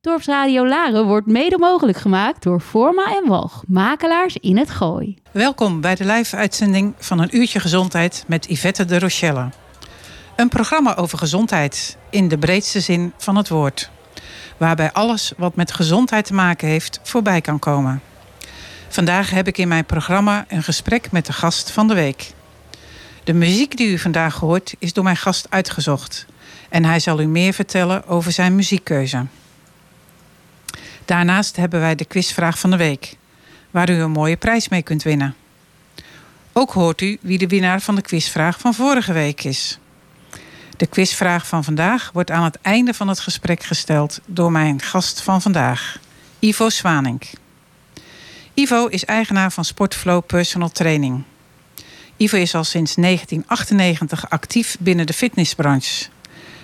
Dorpsradio Laren wordt mede mogelijk gemaakt door Forma en Walg, makelaars in het Gooi. Welkom bij de live-uitzending van een uurtje gezondheid met Yvette de Rochelle. Een programma over gezondheid in de breedste zin van het woord. Waarbij alles wat met gezondheid te maken heeft voorbij kan komen. Vandaag heb ik in mijn programma een gesprek met de gast van de week. De muziek die u vandaag hoort is door mijn gast uitgezocht. En hij zal u meer vertellen over zijn muziekkeuze. Daarnaast hebben wij de quizvraag van de week, waar u een mooie prijs mee kunt winnen. Ook hoort u wie de winnaar van de quizvraag van vorige week is. De quizvraag van vandaag wordt aan het einde van het gesprek gesteld door mijn gast van vandaag, Ivo Zwanink. Ivo is eigenaar van Sportflow Personal Training. Ivo is al sinds 1998 actief binnen de fitnessbranche.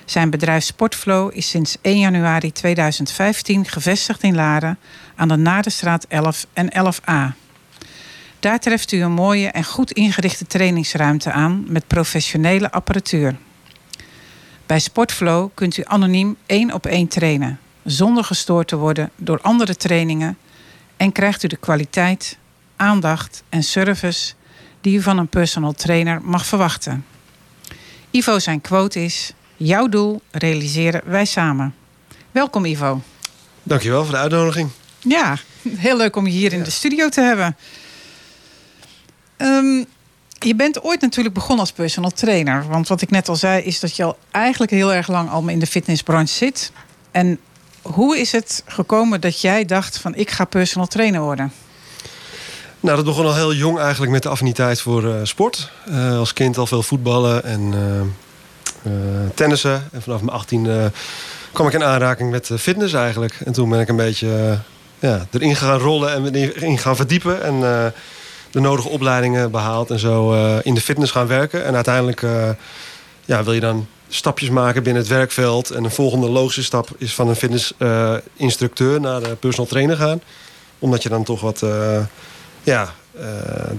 Zijn bedrijf Sportflow is sinds 1 januari 2015 gevestigd in Laren aan de Naderstraat 11 en 11a. Daar treft u een mooie en goed ingerichte trainingsruimte aan met professionele apparatuur. Bij Sportflow kunt u anoniem één op één trainen, zonder gestoord te worden door andere trainingen en krijgt u de kwaliteit, aandacht en service die u van een personal trainer mag verwachten. Ivo zijn quote is: Jouw doel realiseren wij samen. Welkom Ivo. Dankjewel voor de uitnodiging. Ja, heel leuk om je hier in de studio te hebben. Um, je bent ooit natuurlijk begonnen als personal trainer. Want wat ik net al zei, is dat je al eigenlijk heel erg lang al in de fitnessbranche zit. En hoe is het gekomen dat jij dacht van ik ga personal trainer worden? Nou, dat begon al heel jong eigenlijk met de affiniteit voor uh, sport. Uh, als kind al veel voetballen en uh, tennissen. En vanaf mijn 18 kwam ik in aanraking met fitness eigenlijk. En toen ben ik een beetje ja, erin gaan rollen en erin gaan verdiepen. En de nodige opleidingen behaald en zo in de fitness gaan werken. En uiteindelijk ja, wil je dan stapjes maken binnen het werkveld. En een volgende logische stap is van een fitnessinstructeur naar de personal trainer gaan. Omdat je dan toch wat ja, uh,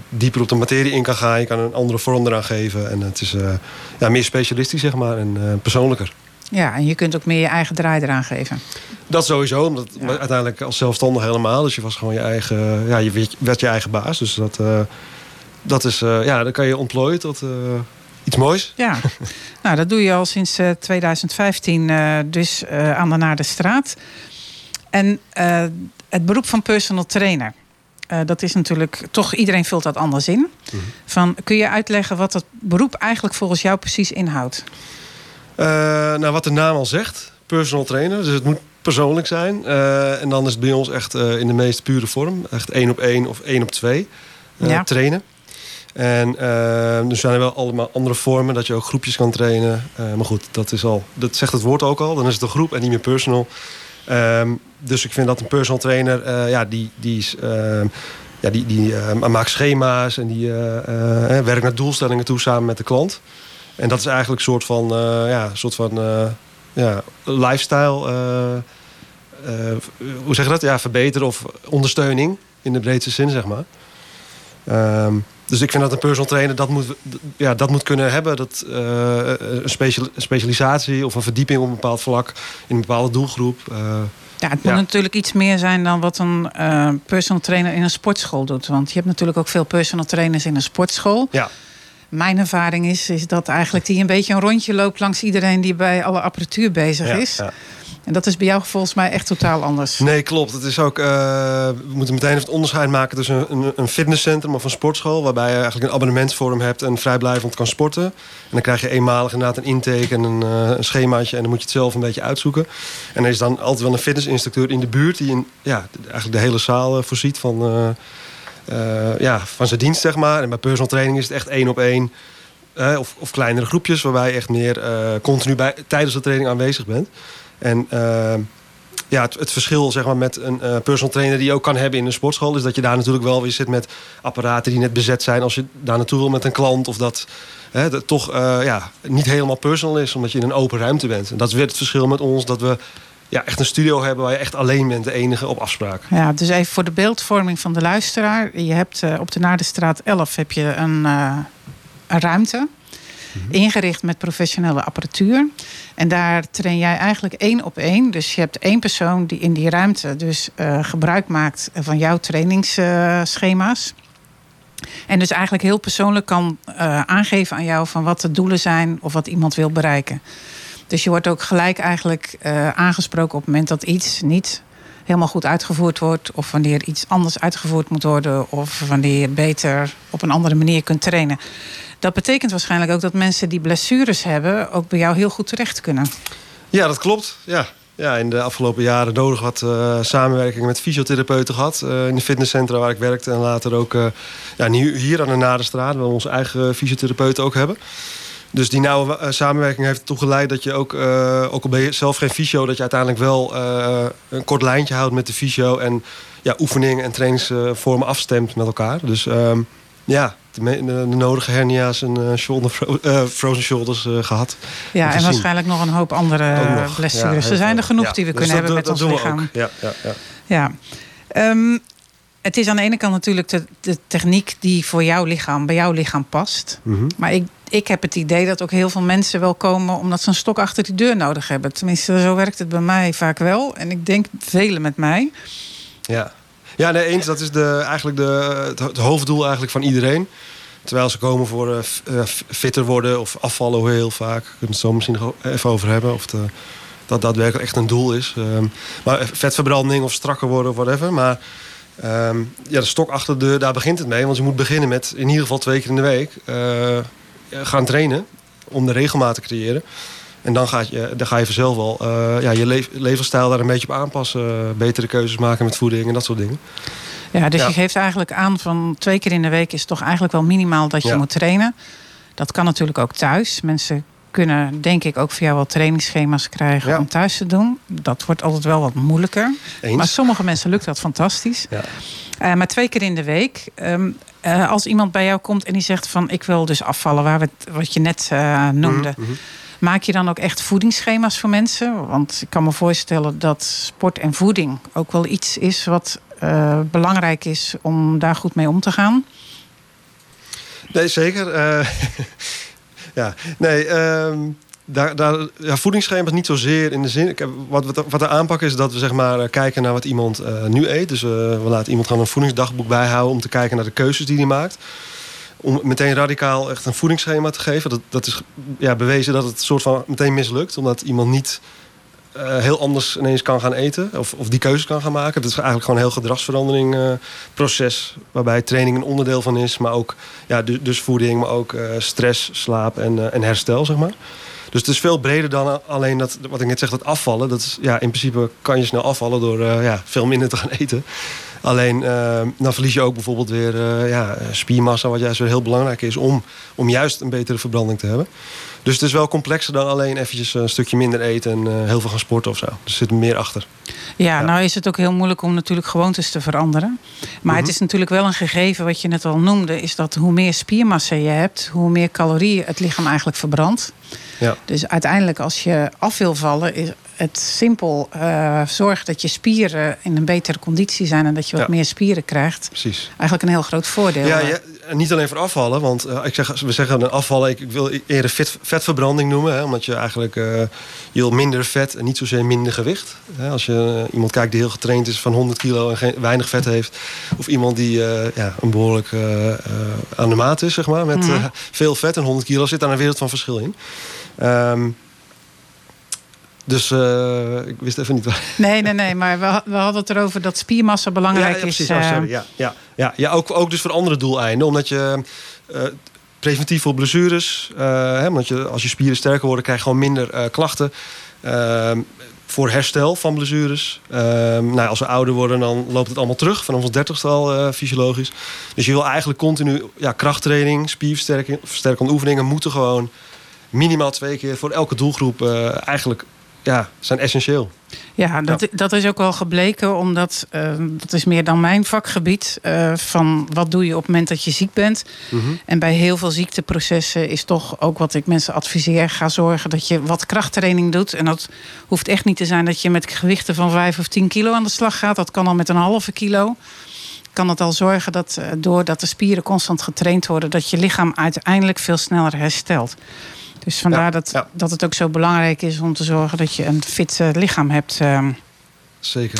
dieper op de materie in kan gaan. Je kan een andere vorm eraan geven. En het is uh, ja, meer specialistisch, zeg maar, en uh, persoonlijker. Ja, en je kunt ook meer je eigen draai eraan geven. Dat sowieso, omdat ja. uiteindelijk als zelfstandig helemaal. Dus je was gewoon je eigen, ja, je werd je eigen baas. Dus dat, dat is, ja, dan kan je ontplooien tot iets moois. Ja, nou dat doe je al sinds 2015 dus aan de Naar de Straat. En het beroep van personal trainer... Uh, dat is natuurlijk toch, iedereen vult dat anders in. Mm -hmm. Van, kun je uitleggen wat dat beroep eigenlijk volgens jou precies inhoudt? Uh, nou, wat de naam al zegt, personal trainer. Dus het moet persoonlijk zijn. Uh, en dan is het bij ons echt in de meest pure vorm. Echt één op één of één op twee ja. trainen. En er zijn wel allemaal andere vormen dat je ook groepjes kan trainen. maar goed, dat, is al, dat zegt het woord ook al. Dan is het een groep en niet meer personal. Um, dus ik vind dat een personal trainer, uh, ja, die, die, is, uh, ja, die, die uh, maakt schema's en die werkt naar doelstellingen toe samen met de klant. En dat is eigenlijk een soort van, ja, soort van ja, lifestyle, hoe zeg je dat? Ja, verbeteren of ondersteuning in de breedste zin, zeg maar. Dus ik vind dat een personal trainer dat moet, ja, dat moet kunnen hebben. Dat, uh, een, special, een specialisatie of een verdieping op een bepaald vlak in een bepaalde doelgroep. Uh, ja, het moet ja. natuurlijk iets meer zijn dan wat een uh, personal trainer in een sportschool doet. Want je hebt natuurlijk ook veel personal trainers in een sportschool. Ja. Mijn ervaring is, is dat eigenlijk die een beetje een rondje loopt langs iedereen die bij alle apparatuur bezig ja, is. Ja. En dat is bij jou volgens mij echt totaal anders. Nee, klopt. Het is ook, uh, we moeten meteen het onderscheid maken tussen een, een fitnesscentrum of een sportschool. Waarbij je eigenlijk een abonnementsvorm hebt en vrijblijvend kan sporten. En dan krijg je eenmalig inderdaad een intake en een, uh, een schemaatje. En dan moet je het zelf een beetje uitzoeken. En er is dan altijd wel een fitnessinstructeur in de buurt die ja, eigenlijk de hele zaal uh, voorziet van, ja, van zijn dienst, zeg maar. En bij personal training is het echt één op één. of, of kleinere groepjes waarbij je echt meer continu bij, tijdens de training aanwezig bent. En uh, ja, het, het, verschil zeg maar, met een uh, personal trainer die je ook kan hebben in een sportschool... is dat je daar natuurlijk wel weer zit met apparaten die net bezet zijn... als je daar naartoe wil met een klant of dat het toch uh, ja, niet helemaal personal is... omdat je in een open ruimte bent. En dat is weer het verschil met ons dat we ja, echt een studio hebben waar je echt alleen bent, de enige op afspraak. Ja, dus even voor de beeldvorming van de luisteraar. Je hebt op de Naardenstraat 11 heb je een, een ruimte. Ingericht met professionele apparatuur. En daar train jij eigenlijk één op één. Dus je hebt één persoon die in die ruimte dus uh, gebruik maakt van jouw trainingsschema's. En dus eigenlijk heel persoonlijk kan uh, aangeven aan jou van wat de doelen zijn of wat iemand wil bereiken. Dus je wordt ook gelijk eigenlijk uh, aangesproken op het moment dat iets niet helemaal goed uitgevoerd wordt. Of wanneer iets anders uitgevoerd moet worden. Of wanneer je beter op een andere manier kunt trainen. Dat betekent waarschijnlijk ook dat mensen die blessures hebben ook bij jou heel goed terecht kunnen. Ja, dat klopt. Ja, ja, in de afgelopen jaren nodig wat uh, samenwerking met fysiotherapeuten gehad. Uh, in de fitnesscentra waar ik werkte. En later ook uh, ja, hier aan de Naderstraat, waar we onze eigen fysiotherapeuten ook hebben. Dus die nauwe samenwerking heeft ertoe geleid dat je ook, ook al ben je zelf geen fysio, dat je uiteindelijk wel een kort lijntje houdt met de fysio. En ja, oefeningen en trainingsvormen afstemt met elkaar. Dus ehm, ja, de, nodige hernia's en shoulder, uh, frozen shoulders uh, gehad. Ja, en waarschijnlijk nog een hoop andere blessures. Ja, er zijn er genoeg ja, die we dus kunnen dat, hebben met ons lichaam. Ja, ja, ja. ja. Um, het is aan de ene kant natuurlijk de, de, techniek die voor jouw lichaam, bij jouw lichaam past. Mm -hmm. Maar ik, ik heb het idee dat ook heel veel mensen wel komen omdat ze een stok achter die deur nodig hebben. Tenminste, zo werkt het bij mij vaak wel. En ik denk velen met mij. Ja. Ja, nee, eens. Dat is de, eigenlijk de, het hoofddoel eigenlijk van iedereen. Terwijl ze komen voor uh, fitter worden of afvallen heel vaak. We kunnen het zo misschien nog even over hebben. Of de, dat daadwerkelijk echt een doel is. Um, maar vetverbranding of strakker worden of whatever. Maar um, ja, de stok achter de deur, daar begint het mee. Want je moet beginnen met in ieder geval twee keer in de week gaan trainen. Om de regelmaat te creëren. En dan, gaat je, dan ga je vanzelf wel uh, ja, je le levensstijl daar een beetje op aanpassen. betere keuzes maken met voeding en dat soort dingen. Ja, dus je geeft eigenlijk aan van twee keer in de week is toch eigenlijk wel minimaal dat je ja. moet trainen. Dat kan natuurlijk ook thuis. Mensen kunnen denk ik ook voor jou wel trainingsschema's krijgen ja. om thuis te doen. Dat wordt altijd wel wat moeilijker. Eens. Maar sommige mensen lukt dat fantastisch. Ja. Uh, maar twee keer in de week. Um, uh, als iemand bij jou komt en die zegt van ik wil dus afvallen, waar we het, wat je net uh, noemde. Mm -hmm. Maak je dan ook echt voedingsschema's voor mensen? Want ik kan me voorstellen dat sport en voeding ook wel iets is wat uh, belangrijk is om daar goed mee om te gaan. Nee, zeker. Ja, nee. Um, daar, daar, ja, voedingsschema's niet zozeer in de zin. Ik heb, wat, wat, wat de aanpak is dat we zeg maar, kijken naar wat iemand uh, nu eet. Dus uh, we laten iemand gewoon een voedingsdagboek bijhouden om te kijken naar de keuzes die hij maakt om meteen radicaal echt een voedingsschema te geven. Dat, dat is ja, bewezen dat het soort van meteen mislukt. Omdat iemand niet heel anders ineens kan gaan eten. Of, of die keuze kan gaan maken. Dat is eigenlijk gewoon een heel gedragsverandering proces. Waarbij training een onderdeel van is. Maar ook ja, dus, voeding, maar ook stress, slaap en, en herstel, zeg maar. Dus het is veel breder dan alleen dat, wat ik net zeg, dat afvallen. Dat is, ja, in principe kan je snel afvallen door ja, veel minder te gaan eten. Alleen uh, dan verlies je ook bijvoorbeeld weer uh, ja, spiermassa, wat juist weer heel belangrijk is om, om juist een betere verbranding te hebben. Dus het is wel complexer dan alleen eventjes een stukje minder eten en uh, heel veel gaan sporten of zo. Er zit meer achter. Ja, ja, nou is het ook heel moeilijk om natuurlijk gewoontes te veranderen. Maar mm -hmm. het is natuurlijk wel een gegeven wat je net al noemde, is dat hoe meer spiermassa je hebt, hoe meer calorieën het lichaam eigenlijk verbrandt. Ja. Dus uiteindelijk als je af wil vallen, is het simpel uh, zorgen dat je spieren in een betere conditie zijn en dat je wat Ja. meer spieren krijgt. Precies. Eigenlijk een heel groot voordeel. Ja, ja, en niet alleen voor afvallen, want uh, ik zeg, we zeggen een afvallen, ik, ik wil eerder vet, vetverbranding noemen, hè, omdat je eigenlijk uh, je wil minder vet en niet zozeer minder gewicht. Hè, als je iemand kijkt die heel getraind is van 100 kilo en geen, weinig vet heeft, of iemand die ja, een behoorlijk aan de maat is, zeg maar, met Mhm. veel vet en 100 kilo, zit daar een wereld van verschil in. Um, dus uh, ik wist even niet waar. Nee, nee, nee, maar we, we hadden het erover dat spiermassa belangrijk ja, ja, precies, is. ja, uh, sorry, ja, ja, ja, ja ook, ook dus voor andere doeleinden. Omdat je uh, preventief voor blessures, hè, omdat je, als je spieren sterker worden, krijg je gewoon minder klachten. Ehm, voor herstel van blessures. Ehm, nou, als we ouder worden, dan loopt het allemaal terug. Vanaf ons dertigste al fysiologisch. Dus je wil eigenlijk continu ja, krachttraining, spierversterking, versterkende oefeningen moeten gewoon minimaal twee keer voor elke doelgroep uh, eigenlijk ja, zijn essentieel. Ja, dat, ja. dat is ook wel gebleken, omdat uh, dat is meer dan mijn vakgebied. Uh, van wat doe je op het moment dat je ziek bent. Mm -hmm. En bij heel veel ziekteprocessen is toch ook wat ik mensen adviseer. Ga zorgen dat je wat krachttraining doet. En dat hoeft echt niet te zijn dat je met gewichten van 5 of 10 kilo aan de slag gaat. Dat kan al met een halve kilo. kan het al zorgen dat uh, doordat de spieren constant getraind worden, dat je lichaam uiteindelijk veel sneller herstelt. Dus vandaar dat, dat het ook zo belangrijk is om te zorgen dat je een fit lichaam hebt. Ehm. Zeker.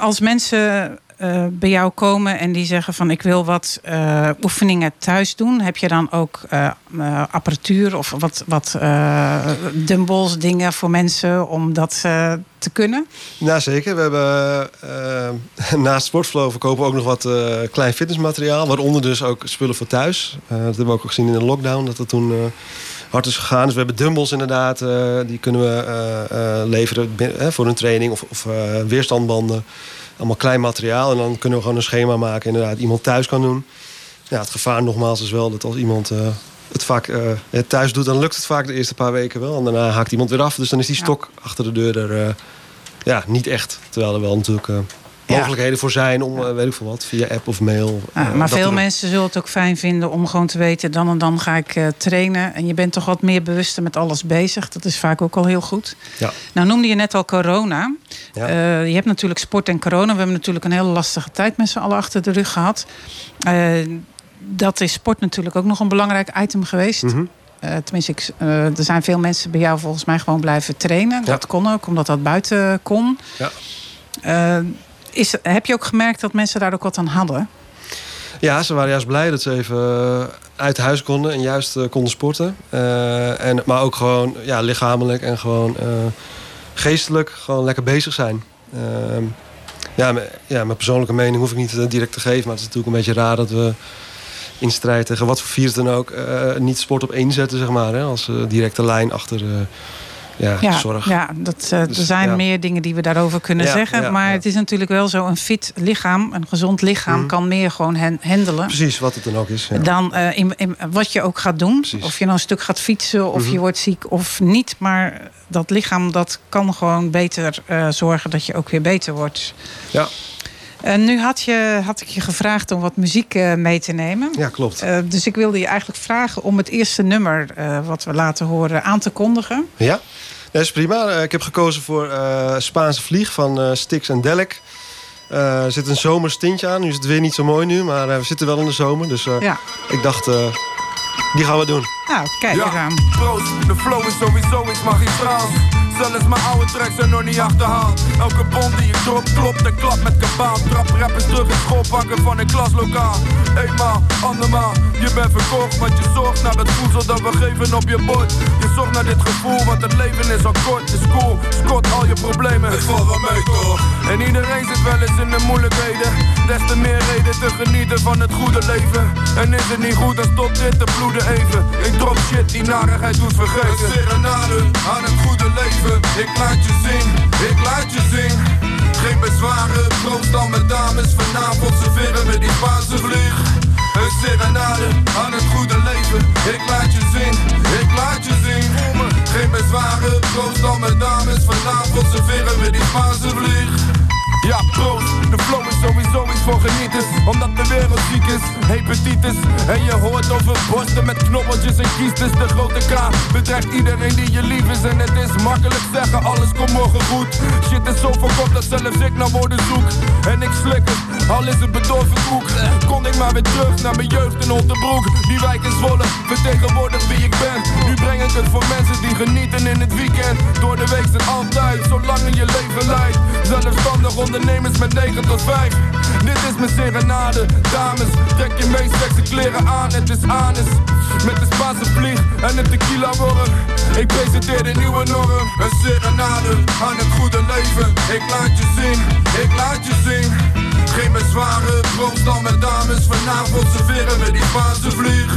als mensen uh, bij jou komen en die zeggen van ik wil wat oefeningen thuis doen, heb je dan ook apparatuur of wat, wat dumbbells, dingen voor mensen om dat te kunnen? Nou zeker. We hebben naast Sportflow verkopen we ook nog wat klein fitnessmateriaal, waaronder dus ook spullen voor thuis. dat hebben we ook gezien in de lockdown, dat dat toen hard is gegaan. Dus we hebben dumbbells inderdaad, die kunnen we leveren voor een training of, of weerstandbanden allemaal klein materiaal. En dan kunnen we gewoon een schema maken. Inderdaad, iemand thuis kan doen. Ja, het gevaar nogmaals is wel dat als iemand het vaak uh, thuis doet... dan lukt het vaak de eerste paar weken wel. En daarna haakt iemand weer af. Dus dan is die stok achter de deur er uh, ja, niet echt. Terwijl er wel natuurlijk mogelijkheden voor zijn om, uh, weet ik veel wat, via app of mail. Uh, maar veel mensen zullen het ook fijn vinden om gewoon te weten, dan en dan ga ik uh, trainen. En je bent toch wat meer bewuster met alles bezig. Dat is vaak ook al heel goed. Ja. Nou noemde je net al corona. Ja. je hebt natuurlijk sport en corona. We hebben natuurlijk een hele lastige tijd met z'n allen achter de rug gehad. dat is sport natuurlijk ook nog een belangrijk item geweest. Mm -hmm. Uh, tenminste, ik, uh, er zijn veel mensen bij jou volgens mij gewoon blijven trainen. Ja. Dat kon ook, omdat dat buiten kon. Ja. Uh, is, heb je ook gemerkt dat mensen daar ook wat aan hadden? Ja, ze waren juist blij dat ze even eh, uit huis konden en juist uh, konden sporten. Uh, en, maar ook gewoon ja, lichamelijk en gewoon geestelijk gewoon lekker bezig zijn. Ehm, ja, ja, mijn persoonlijke mening hoef ik niet direct te geven. Maar het is natuurlijk een beetje raar dat we in strijd tegen wat voor virus dan ook... niet sport op één zetten, zeg maar. Hè, als directe lijn achter ja, ja, zorg. Ja, dat, uh, er zijn meer dingen die we daarover kunnen zeggen. maar het is natuurlijk wel zo, een fit lichaam, een gezond lichaam... Mhm. kan meer gewoon handelen. Precies, wat het dan ook is. Dan uh, in, in, wat je ook gaat doen. Precies. Of je nou een stuk gaat fietsen, of mhm. je wordt ziek of niet. Maar dat lichaam, dat kan gewoon beter uh, zorgen dat je ook weer beter wordt. Ja. Uh, nu had, je, had ik je gevraagd om wat muziek uh, mee te nemen. Ja, klopt. Uh, dus ik wilde je eigenlijk vragen om het eerste nummer wat we laten horen aan te kondigen. Ja, dat is prima. ik heb gekozen voor Spaanse Vlieg van Stix en Delek. er zit een zomerstintje aan. Nu is het weer niet zo mooi nu, maar we zitten wel in de zomer. Dus ja. ik dacht, die gaan we doen. Nou, kijk ja. aan. Proost, de flow is sowieso iets magistraal. Zelfs mijn oude tracks zijn nog niet achterhaald. Elke bond die je drop klopt en klap met kabaal. Trap rappers terug in school pakken van een klaslokaal. Eenmaal, andermaal, je bent verkocht. Want je zorgt naar het voedsel dat we geven op je bord. Je zorgt naar dit gevoel, want het leven is al kort. Is cool, scot al je problemen. Het valt wel mee toch? En iedereen zit wel eens in de moeilijkheden. Des te meer reden te genieten van het goede leven. En is het niet goed, dan stopt dit te bloeden even. Ik drop shit die narigheid doet vergeten. Een serenade aan het goede leven. Ik laat je zien, ik laat je zien. Geen bezwaren, proost dan met dames. Vanavond serveren we die Spaanse vlieg. Een serenade aan het goede leven. Ik laat je zien, ik laat je zien. Geen bezwaren, proost dan met dames. Vanavond serveren we die Spaanse vlieg. Ja, proost, de flow is sowieso iets voor genieters Omdat de wereld ziek is, hepatitis. En je hoort over borsten met knobbeltjes en kiestes. De grote K bedreigt iedereen die je lief is. En het is makkelijk zeggen, alles komt morgen goed. Shit is zo verkocht dat zelfs ik naar woorden zoek. En ik slik het, al is het bedorven koek. Kon ik maar weer terug naar mijn jeugd in Otterbroek Die wijk is Zwolle, vertegenwoordig wie ik ben. Nu breng ik het voor mensen die genieten in het weekend. Door de week zijn altijd, zolang je leven leidt. Zelfstandig ondernemers met 9 tot 5 Dit is mijn serenade Dames, trek je meest sexy kleren aan Het is anus. Met de Spaanse vlieg en een tequila worm Ik presenteer de nieuwe norm. Een serenade aan het goede leven. Ik laat je zien, ik laat je zien. Geen bezwaren, proost dan met dames. Vanavond serveren we die Spaanse vlieg.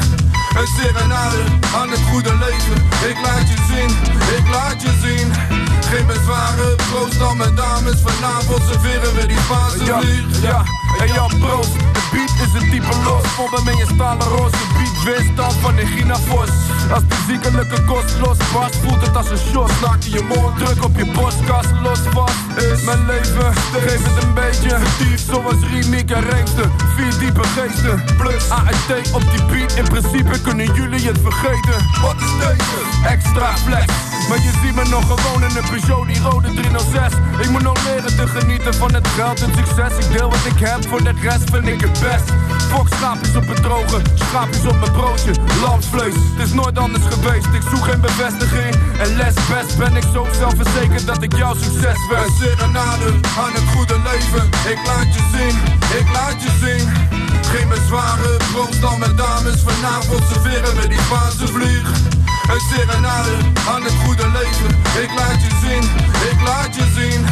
Een serenade aan het goede leven. Ik laat je zien, ik laat je zien Geen bezwaren, proost. Dan met dames Vanavond serveren we die fase ja, ja, en ja, proost. De beat is een type los. Pompen met je stalen roze beat. Weerstand van de Gina Vos Als de ziekelijke kost los was Voelt het als een shot. Snak je mond druk op je borstkast Los vast is mijn leven. Geef het een beetje diep Zoals Rimiek en Reemster Vier diepe geesten Plus AST op die beat. In principe kunnen jullie het vergeten. Wat is deze? Extra flex Maar je ziet me nog gewoon in een Peugeot, die rode 306 Ik moet nog leren te genieten van het geld en succes. Ik deel wat ik heb, voor de rest vind ik het best. Fok schaapjes op het droge, schaapjes op mijn broodje. Lamsvlees, het is nooit anders geweest. Ik zoek geen bevestiging en les best. Ben ik zo zelfverzekerd dat ik jouw succes ben Een serenade aan het goede leven. Ik laat je zien, ik laat je zien. Geen bezwaren, proost dan met dames. Vanavond serveren we die Spaanse vlieg Een serenade aan het goede leven. Ik laat je zien, ik laat je zien.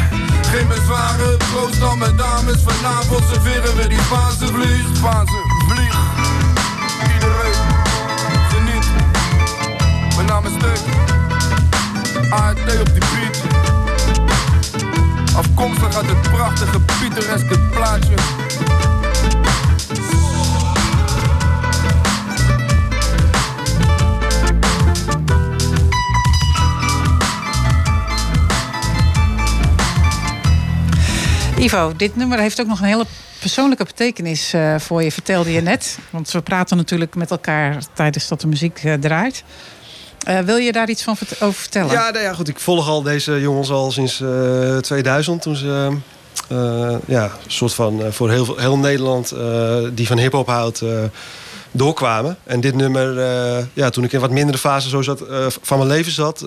Geen bezwaren, proost dan met dames. Vanavond serveren we die Spaanse vlieg. Spaanse vlieg. Iedereen geniet. Mijn naam is Stuk ART op die beat. Afkomstig uit het prachtige pittoreske plaatje Ivo, dit nummer heeft ook nog een hele persoonlijke betekenis uh, voor je, vertelde je net. Want we praten natuurlijk met elkaar tijdens dat de muziek uh, draait. Uh, wil je daar iets van over vertellen? Ja, nou ja, goed. Ik volg al deze jongens al sinds 2000. Toen ze ja, soort van voor heel, heel Nederland die van hip-hop houdt doorkwamen. En dit nummer, ja, toen ik in wat mindere fase zo zat, van mijn leven zat,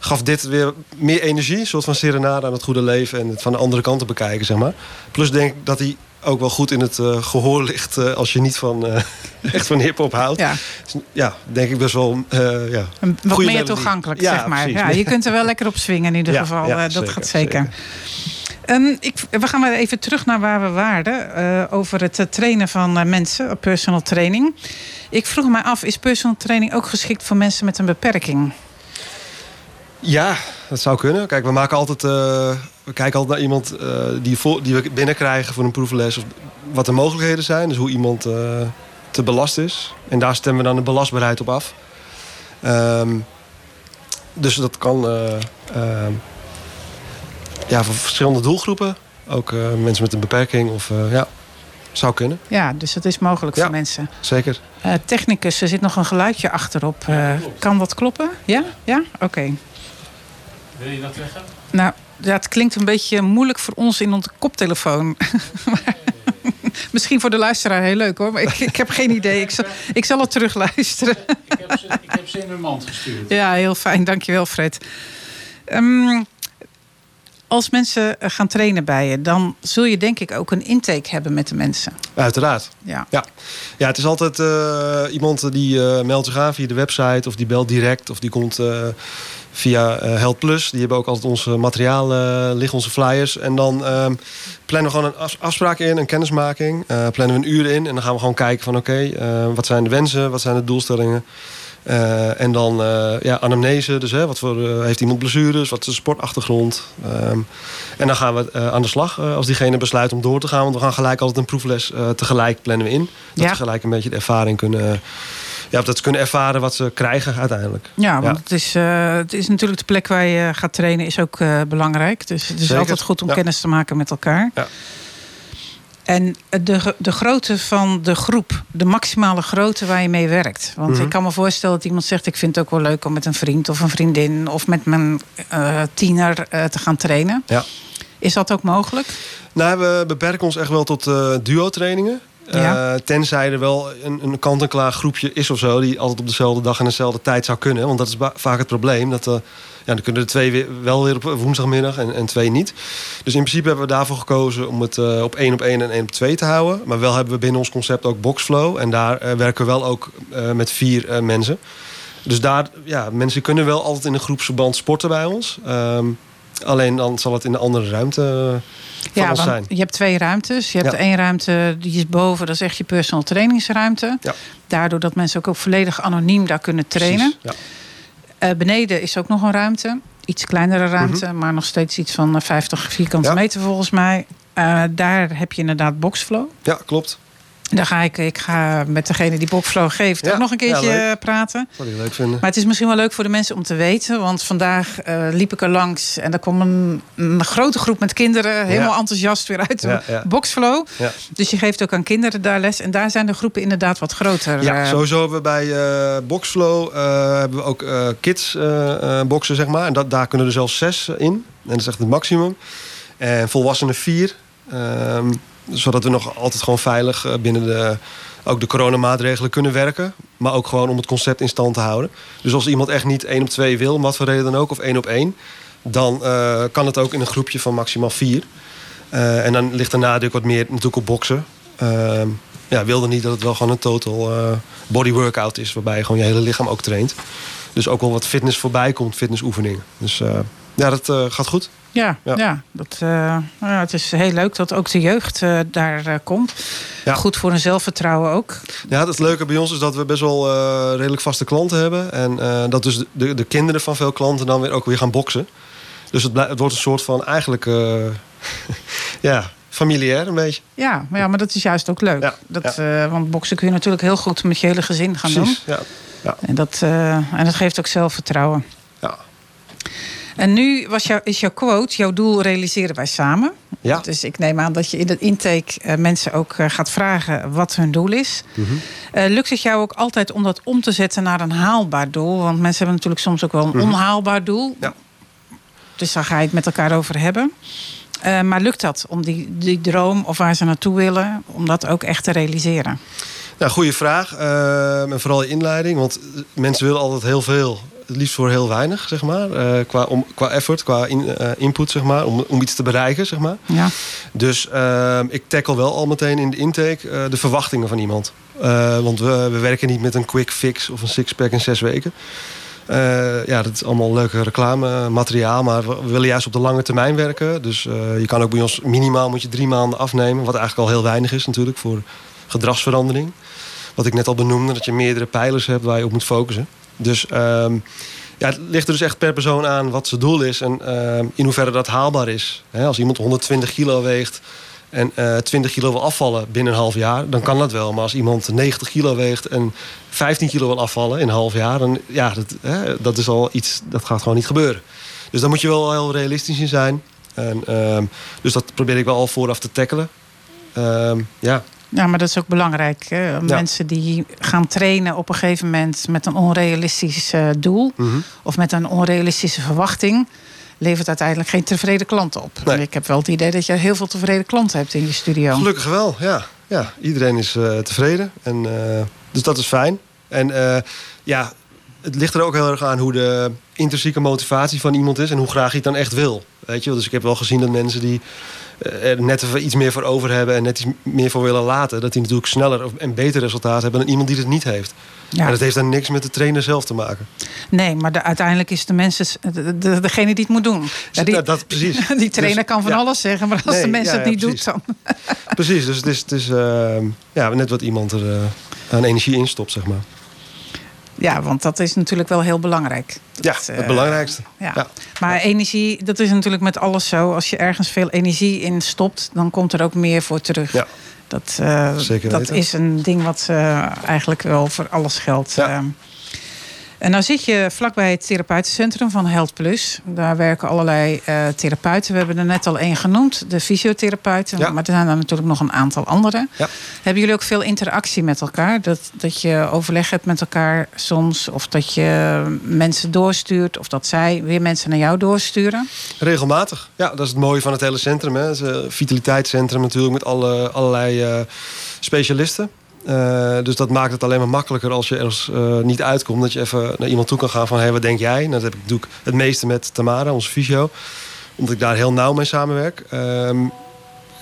gaf dit weer meer energie. Een soort van serenade aan het goede leven en het van de andere kant te bekijken, zeg maar. Plus denk ik dat hij ook wel goed in het gehoor ligt als je niet van, echt van hip-hop houdt. Ja. Dus, ja, denk ik best wel. ja, wat meer toegankelijk, ja, zeg maar. Ja, je kunt er wel lekker op swingen in ieder geval. dat zeker, gaat zeker. zeker. Um, ik, we gaan maar even terug naar waar we waren. Over het trainen van mensen, personal training. Ik vroeg me af, is personal training ook geschikt voor mensen met een beperking? Ja, dat zou kunnen. Kijk, we maken altijd. Uh, we kijken altijd naar iemand die, voor, die we binnenkrijgen voor een proefles. Of wat de mogelijkheden zijn. Dus hoe iemand te belast is. En daar stemmen we dan de belastbaarheid op af. Um, dus dat kan ja, voor verschillende doelgroepen. Ook uh, mensen met een beperking of uh, ja, zou kunnen. Ja, dus dat is mogelijk ja, voor mensen. Zeker. Uh, technicus, er zit nog een geluidje achterop. Ja, kan dat kloppen? Ja? Ja? Oké. Okay. Wil je dat zeggen? Nou, ja, het klinkt een beetje moeilijk voor ons in onze koptelefoon. Misschien voor de luisteraar heel leuk hoor. Maar ik, ik heb geen idee. Ik zal, ik zal het terugluisteren. ik, heb ze, ik heb ze in mijn mand gestuurd. Ja, heel fijn. Dankjewel Fred. Um, als mensen eh, gaan trainen bij je, dan zul je denk ik ook een intake hebben met de mensen. Uiteraard. Ja, ja. ja het is altijd uh, iemand die uh, meldt zich aan via de website of die belt direct of die komt uh, via Held Plus. Die hebben ook altijd onze materiaal liggen, onze flyers. En dan ehm, plannen we gewoon een afspraak in, een kennismaking. plannen we een uur in en dan gaan we gewoon kijken van oké, okay, wat zijn de wensen, wat zijn de doelstellingen. Uh, en dan uh, ja, anamnese, dus hè, wat voor, uh, heeft iemand blessures, wat is de sportachtergrond. Um, en dan gaan we aan de slag als diegene besluit om door te gaan. Want we gaan gelijk altijd een proefles tegelijk plannen we in. Dat ja. we gelijk een beetje de ervaring kunnen... Ja, dat ze kunnen ervaren wat ze krijgen uiteindelijk. Ja, want ja. Het, is, het is natuurlijk de plek waar je gaat trainen is ook belangrijk. Dus het is Zeker. altijd goed om ja. kennis te maken met elkaar. Ja. En de, de grootte van de groep, de maximale grootte waar je mee werkt. Want Mhm. ik kan me voorstellen dat iemand zegt: Ik vind het ook wel leuk om met een vriend of een vriendin of met mijn uh, tiener uh, te gaan trainen. Ja. Is dat ook mogelijk? Nou, we beperken ons echt wel tot uh, duo-trainingen. Uh, tenzij er wel een, een kant-en-klaar groepje is of zo... die altijd op dezelfde dag en dezelfde tijd zou kunnen. Want dat is vaak het probleem. Dat, uh, ja, dan kunnen er twee wel weer op woensdagmiddag en, en twee niet. Dus in principe hebben we daarvoor gekozen om het uh, op één op één en één op twee te houden. Maar wel hebben we binnen ons concept ook boxflow. En daar werken we wel ook met vier mensen. Dus daar, ja, mensen kunnen wel altijd in een groepsverband sporten bij ons. Um, alleen dan zal het in een andere ruimte ja, want zijn. je hebt twee ruimtes. Je hebt Ja. één ruimte, die is boven, dat is echt je personal trainingsruimte. Ja. Daardoor dat mensen ook, ook volledig anoniem daar kunnen trainen. Precies, Uh, beneden is ook nog een ruimte. Iets kleinere ruimte, maar nog steeds iets van eh, 50 vierkante Ja. meter volgens mij. Uh, daar heb je inderdaad boxflow. Ja, ja klopt. Dan ga ik, ik ga met degene die Boxflow geeft Ja, ook nog een keertje leuk. praten. Ik leuk vinden. Maar het is misschien wel leuk voor de mensen om te weten. Want vandaag eh, liep ik er langs en er kwam een, een grote groep met kinderen. Helemaal Ja. enthousiast weer uit de. Boxflow. Dus je geeft ook aan kinderen daar les. En daar zijn de groepen inderdaad wat groter. Ja, eh, sowieso hebben we bij eh Boxflow eh, hebben we ook eh, kids eh, eh, boxen, zeg maar. En dat, daar kunnen er zelfs zes in. En dat is echt het maximum. En volwassenen vier. Ehm, zodat we nog altijd gewoon veilig eh, binnen de, ook de coronamaatregelen kunnen werken. Maar ook gewoon om het concept in stand te houden. Dus als iemand echt niet één op twee wil, om wat voor reden dan ook, of één op één... dan eh, kan het ook in een groepje van maximaal vier. Eh, en dan ligt de nadruk wat meer natuurlijk op boksen. Ehm ja, wilde niet dat het wel gewoon een total body workout is... waarbij je gewoon je hele lichaam ook traint. Dus ook wel wat fitness voorbij komt, fitnessoefeningen. Dus ja, dat gaat goed. Ja, ja. Ja. dat, eh, nou ja, het is heel leuk dat ook de jeugd eh, daar eh, komt. Ja. Goed voor hun zelfvertrouwen ook. Ja, het leuke bij ons is dat we best wel redelijk vaste klanten hebben. En dat dus de, de kinderen van veel klanten dan weer ook weer gaan boksen. Dus het, wordt een soort van eigenlijk... ja, familiair een beetje. Ja, maar, ja, maar dat is juist ook leuk. Ja, Dat, want boksen kun je natuurlijk heel goed met je hele gezin gaan doen. Precies, ja. En dat, en dat geeft ook zelfvertrouwen. En nu was jou, is jouw quote, jouw doel realiseren wij samen. Ja. Dus ik neem aan dat je in de intake eh, mensen ook eh, gaat vragen wat hun doel is. Mhm. Eh, lukt het jou ook altijd om dat om te zetten naar een haalbaar doel? Want mensen hebben natuurlijk soms ook wel een onhaalbaar doel. Ja. Dus daar ga je het met elkaar over hebben. Maar lukt dat om die, die droom of waar ze naartoe willen, om dat ook echt te realiseren? Nou, goede vraag. En vooral je inleiding. Want mensen willen altijd heel veel. Het liefst voor heel weinig, zeg maar. Eh, qua, om, qua effort, qua in- eh, input, zeg maar. Om, om iets te bereiken, zeg maar. Ja. Dus eh, ik tackle wel al meteen in de intake eh, de verwachtingen van iemand. Want we, we werken niet met een quick fix of een sixpack in zes weken. Ja, dat is allemaal leuke reclamemateriaal. Maar we, willen juist op de lange termijn werken. Dus je kan ook bij ons minimaal moet je drie maanden afnemen. Wat eigenlijk al heel weinig is natuurlijk voor gedragsverandering. Wat ik net al benoemde, dat je meerdere pijlers hebt waar je op moet focussen. Dus ehm, ja, het ligt er dus echt per persoon aan wat zijn doel is en ehm, in hoeverre dat haalbaar is. Als iemand 120 kilo weegt en eh 20 kilo wil afvallen binnen een half jaar, dan kan dat wel. Maar als iemand 90 kilo weegt en 15 kilo wil afvallen in een half jaar, dan ja, dat, dat is al iets, dat gaat gewoon niet gebeuren. Dus daar moet je wel heel realistisch in zijn. En, ehm, dus dat probeer ik wel al vooraf te tackelen. Ja, Ja, maar dat is ook belangrijk. Mensen die gaan trainen op een gegeven moment met een onrealistisch doel Mhm. of met een onrealistische verwachting, levert uiteindelijk geen tevreden klant op. Nee. Ik heb wel het idee dat je heel veel tevreden klanten hebt in je studio. Gelukkig wel, ja. ja iedereen is eh, tevreden. En, eh, dus dat is fijn. En eh, ja, het ligt er ook heel erg aan hoe de intrinsieke motivatie van iemand is... en hoe graag hij het dan echt wil. Weet je? wel. Dus ik heb wel gezien dat mensen die er net even iets meer voor over hebben... en net iets meer voor willen laten... dat die natuurlijk sneller en beter resultaat hebben... dan iemand die het niet heeft. Ja. En dat heeft dan niks met de trainer zelf te maken. Nee, maar de, uiteindelijk is de mensen, de, de- degene die het moet doen. Ja, die, Ja, dat, precies. die trainer Dus, kan van ja. alles zeggen, maar als Nee, de mensen het niet doet, precies. dan. Precies, dus het is, het is ehm, ja, net wat iemand er eh, aan energie in stopt, zeg maar. Ja, want dat is natuurlijk wel heel belangrijk. Ja, Dat, het eh, belangrijkste. Ja. Ja. Maar energie, dat is natuurlijk met alles zo. Als je ergens veel energie in stopt, dan komt er ook meer voor terug. Ja. Dat, eh, dat is een ding wat eh, eigenlijk wel voor alles geldt. Ja. Eh. En nou zit je vlakbij het therapeutencentrum van Health Plus. Daar werken allerlei eh, therapeuten. We hebben er net al één genoemd, de fysiotherapeuten. Ja. Maar er zijn er natuurlijk nog een aantal andere. Ja. Hebben jullie ook veel interactie met elkaar? Dat, dat je overleg hebt met elkaar soms? Of dat je mensen doorstuurt? Of dat zij weer mensen naar jou doorsturen? Regelmatig. Ja, dat is het mooie van het hele centrum. Hè. Het is een vitaliteitscentrum natuurlijk met alle, allerlei eh, specialisten. Eh, dus dat maakt het alleen maar makkelijker als je er eh, niet uitkomt. Dat je even naar iemand toe kan gaan van, hé, wat denk jij? Nou, dat heb ik, doe ik het meeste met Tamara, onze fysio. Omdat ik daar heel nauw mee samenwerk. Ehm,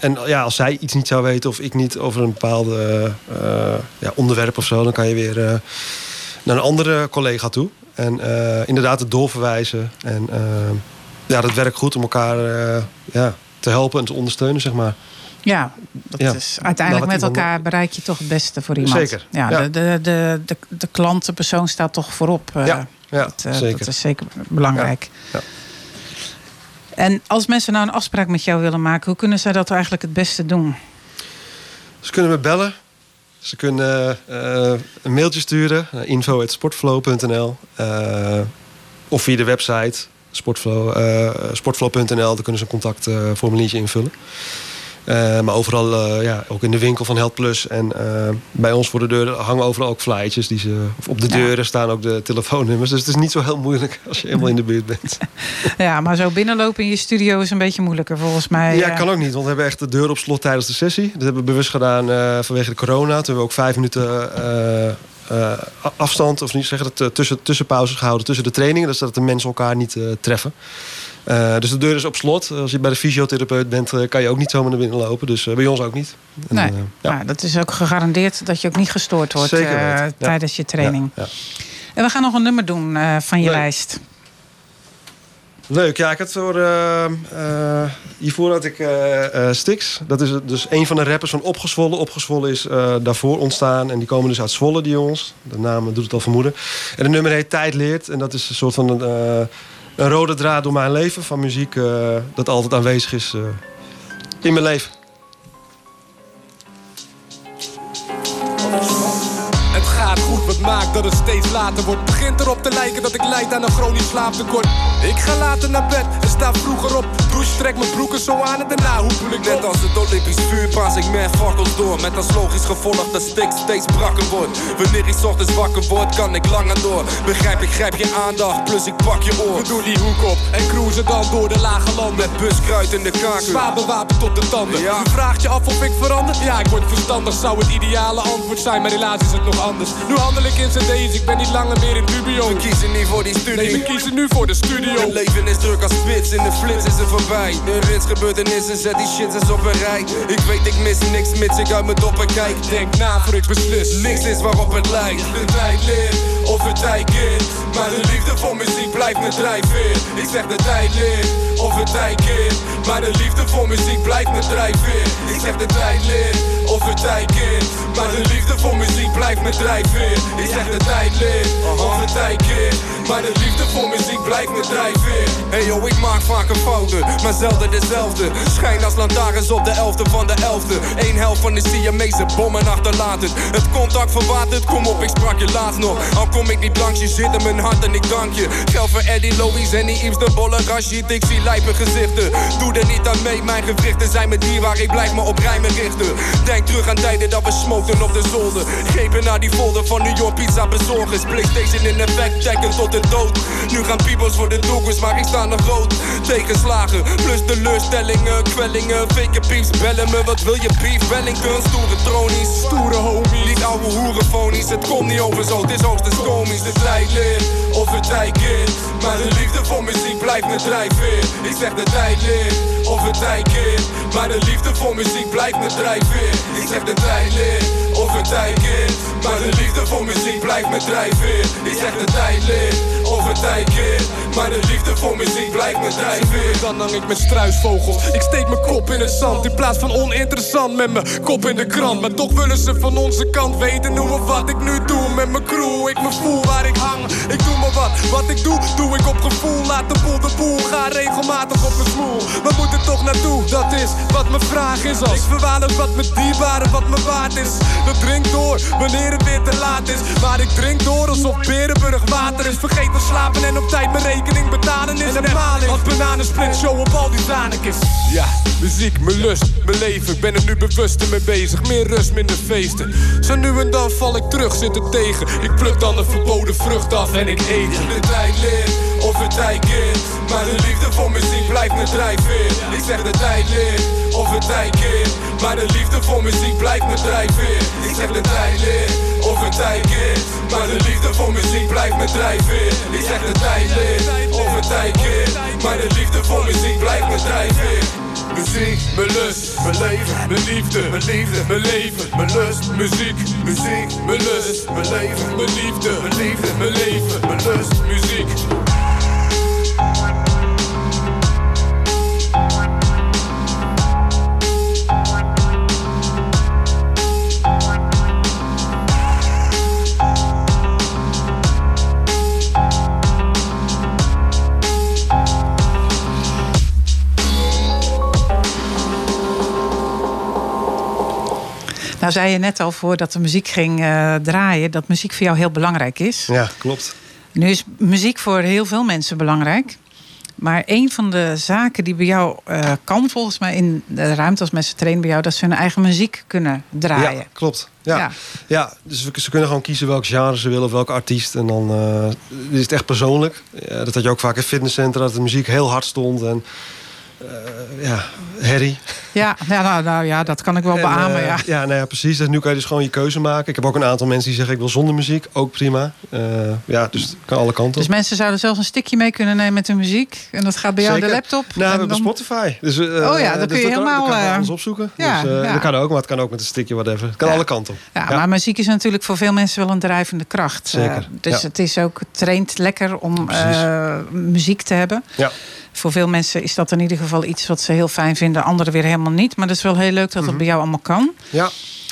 en ja, als zij iets niet zou weten of ik niet over een bepaalde eh, ja, onderwerp of zo... dan kan je weer naar een andere collega toe. En inderdaad het doorverwijzen. En ja, dat werkt goed om elkaar ja, te helpen en te ondersteunen, zeg maar. Ja, dat Ja. is uiteindelijk Nou, met iemand- elkaar bereik je toch het beste voor iemand. Zeker, Ja, ja. De, de, de, de, de klant, de persoon staat toch voorop. eh, Ja, ja dat, eh, zeker. dat is zeker belangrijk. Ja, En als mensen nou een afspraak met jou willen maken, hoe kunnen zij dat eigenlijk het beste doen? Ze kunnen me bellen Ze kunnen eh, een mailtje sturen, uh, info.sportflow.nl. Uh, of via de website sportflow, uh, sportflow.nl. Daar kunnen ze een contactformuliertje invullen. Uh, maar overal, uh, ja, ook in de winkel van Held Plus. En uh, bij ons voor de deur hangen overal ook flyertjes. Die ze, of op de deuren ja. staan ook de telefoonnummers. Dus het is niet zo heel moeilijk als je eenmaal in de buurt bent. Ja, maar zo binnenlopen in je studio is een beetje moeilijker volgens mij. Ja, kan ook niet. Want we hebben echt de deur op slot tijdens de sessie. Dat hebben we bewust gedaan vanwege de corona. Toen hebben we ook vijf minuten... Uh, afstand, of niet zeggen dat tussen, tussenpauzes gehouden tussen de trainingen. Dus dat de mensen elkaar niet uh, treffen. Uh, dus de deur is op slot. Als je bij de fysiotherapeut bent, uh, kan je ook niet zomaar naar binnen lopen. Dus uh, bij ons ook niet. En, nee, ja. Nou, dat is ook gegarandeerd dat je ook niet gestoord wordt ja. tijdens je training. Ja. En we gaan nog een nummer doen van je Leuk. lijst. Leuk, ja, ik had voor. hiervoor had ik Stix. Dat is dus een van de rappers van Opgezwollen. Opgezwollen is daarvoor ontstaan. En die komen dus uit Zwolle, die jongens. De naam doet het al vermoeden. En de nummer heet Tijd Leert. En dat is een soort van een een rode draad door mijn leven van muziek uh, dat altijd aanwezig is uh, in mijn leven. Maakt dat het steeds later wordt. Begint erop te lijken dat ik lijd aan een chronisch slaaptekort. Ik ga later naar bed en sta vroeger op. Douche, trek mijn broeken zo aan en daarna hoe voel ik Net als het Olympisch vuur paas ik meer fakkels door. Met als logisch gevolg dat stik steeds brakker wordt. Wanneer ik ochtends wakker word, kan ik langer door. Begrijp ik, grijp je aandacht, plus ik pak je oor. We doen die hoek op en cruisen dan door de lage landen. Met buskruid in de kaken. Zwaar bewapend tot de tanden. Ja. U vraagt je af of ik verander? Ja, ik word verstandig. Zou het ideale antwoord zijn, maar helaas is het nog anders. Nu handel ik in cd's, ik ben niet langer meer in dubio. We kiezen niet voor die studie. Nee, we kiezen nu voor de studio. Het leven is druk als spits, in de flits is het voorbij. De rits gebeurtenissen, zet die shit eens op een rij. Ik weet ik mis niks, mits ik uit mijn doppen kijk. Denk na voor ik beslis. Niks is waarop het lijkt. De tijd leert, of het tijd keert. Maar de liefde voor muziek blijft me drijfveer. Ik zeg de tijd leert, of het tijd keert. Maar de liefde voor muziek blijft me drijfveer. Ik zeg de tijd leert, of tijd. Maar de liefde voor muziek blijft me drijfveer. Ik zeg de tijd leert, of tijd keert. Maar de liefde voor muziek blijft me drijfveer. Hey yo, ik maak vaker fouten, maar zelden dezelfde. Schijn als lantaarns op de 11e van de 11e. Eén helft van de Siamese bommen achterlaten. Het contact verwaterd, kom op, ik sprak je laatst nog. Al kom ik niet langs je, zit in mijn hart en ik dank je. Geld voor Eddie, Louis en die Iems, de bolle Rashid. Ik zie lijpe gezichten, doe er niet aan mee. Mijn gewrichten zijn me dierbaar, ik blijf me op rijmen richten. Terug aan tijden dat we smokten op de zolder. Grepen naar die folder van New York pizza bezorgers. Playstation in effect, checken tot de dood. Nu gaan peoples voor de doekers, maar ik sta nog rood. Tegenslagen, plus teleurstellingen, kwellingen. Fake pieps bellen me, wat wil je beef? Wellington, stoere tronies. Stoere homies. Niet ouwe hoerenfonies, het komt niet over zo, het is hoogstens komisch. De tijd leert, of het tijd keert. Maar de liefde voor muziek blijft me drijfveer. Ik zeg de tijd leert, of het tijd keert. Maar de liefde voor muziek blijft me drijfveer. Ik zeg de tijd leert, of het tijd. Maar de liefde voor muziek blijft me drijfveer. Ik zeg de tijd leert, of het tijd. Maar de liefde voor muziek blijft me drijfveer. Dan hang ik met struisvogels. Ik steek mijn kop in het zand. In plaats van oninteressant met mijn kop in de krant. Maar toch willen ze van onze kant weten hoe of wat ik nu doe met mijn crew. Ik me voel waar ik hang. Ik doe maar wat. Wat ik doe, doe ik op gevoel. Laat de boel de boel. Ga regelmatig op mijn smoel. We moeten toch naartoe. Dat is wat mijn vraag is. Als ik verwaarloos wat me dierbaar en wat me waard is. Dat drinkt door wanneer het weer te laat is. Maar ik drink door alsof Berenburg water is. Vergeet te slapen en op tijd mijn rekening betalen is. En maling als bananensplit show op al die zanekjes. Ja, muziek, mijn lust, mijn leven. Ik ben er nu bewuster mee bezig. Meer rust, minder feesten. Zo nu en dan val ik terug, zit er tegen. Ik pluk dan de verboden vrucht af en ik eet. De tijd leert, of het tijd keert. Maar de liefde voor muziek blijft me drijfveer. Ik zeg de tijd leert, of het tijd keert. Maar de liefde voor muziek blijft me drijfveer. Ik zeg de tijd leert, of het tijd keert. Maar de liefde voor muziek blijft me drijfveer. Ik zeg de tijd leert, of het tijd keert. Maar de liefde voor muziek blijft me drijfveer. Muziek, mijn lust, mijn leven, mijn liefde, mijn liefde, mijn leven, mijn lust, muziek, muziek, mijn lust, mijn leven, mijn liefde, mijn liefde, mijn leven, mijn lust, muziek. Nou zei je net al voordat de muziek ging eh, draaien... dat muziek voor jou heel belangrijk is. Ja, klopt. Nu is muziek voor heel veel mensen belangrijk. Maar een van de zaken die bij jou eh, kan, volgens mij in de ruimte als mensen trainen bij jou, dat ze hun eigen muziek kunnen draaien. Ja, klopt. Ja. Ja. Ja. dus we- ze kunnen gewoon kiezen welk genre ze willen of welke artiest. En dan eh, is het echt persoonlijk. Ja, dat had je ook vaak in fitnesscentra, dat de muziek heel hard stond. En eh, ja, herrie. Ja, ja, nou, nou ja, dat kan ik wel En, beamen. eh, ja. ja, nou ja, precies. Dus nu kan je dus gewoon je keuze maken. Ik heb ook een aantal mensen die zeggen ik wil zonder muziek. Ook prima. Eh, ja, dus het kan alle kanten Dus mensen zouden zelfs een stickje mee kunnen nemen met hun muziek. En dat gaat bij jou de laptop. Nou, we En hebben dan- Spotify. Dus, Oh ja, dan dus kun je dat helemaal, Dan kan alles opzoeken. ja, dus, ja. Dat kan ook, maar het kan ook met een stickje, whatever. Het kan alle kanten op. Ja, maar muziek is natuurlijk voor veel mensen wel een drijvende kracht. Zeker, dus het is ook het traint lekker om muziek te hebben. Ja. Voor veel mensen is dat in ieder geval iets wat ze heel fijn vinden. Anderen weer helemaal niet. Maar dat is wel heel leuk dat het Mhm. bij jou allemaal kan. Ja.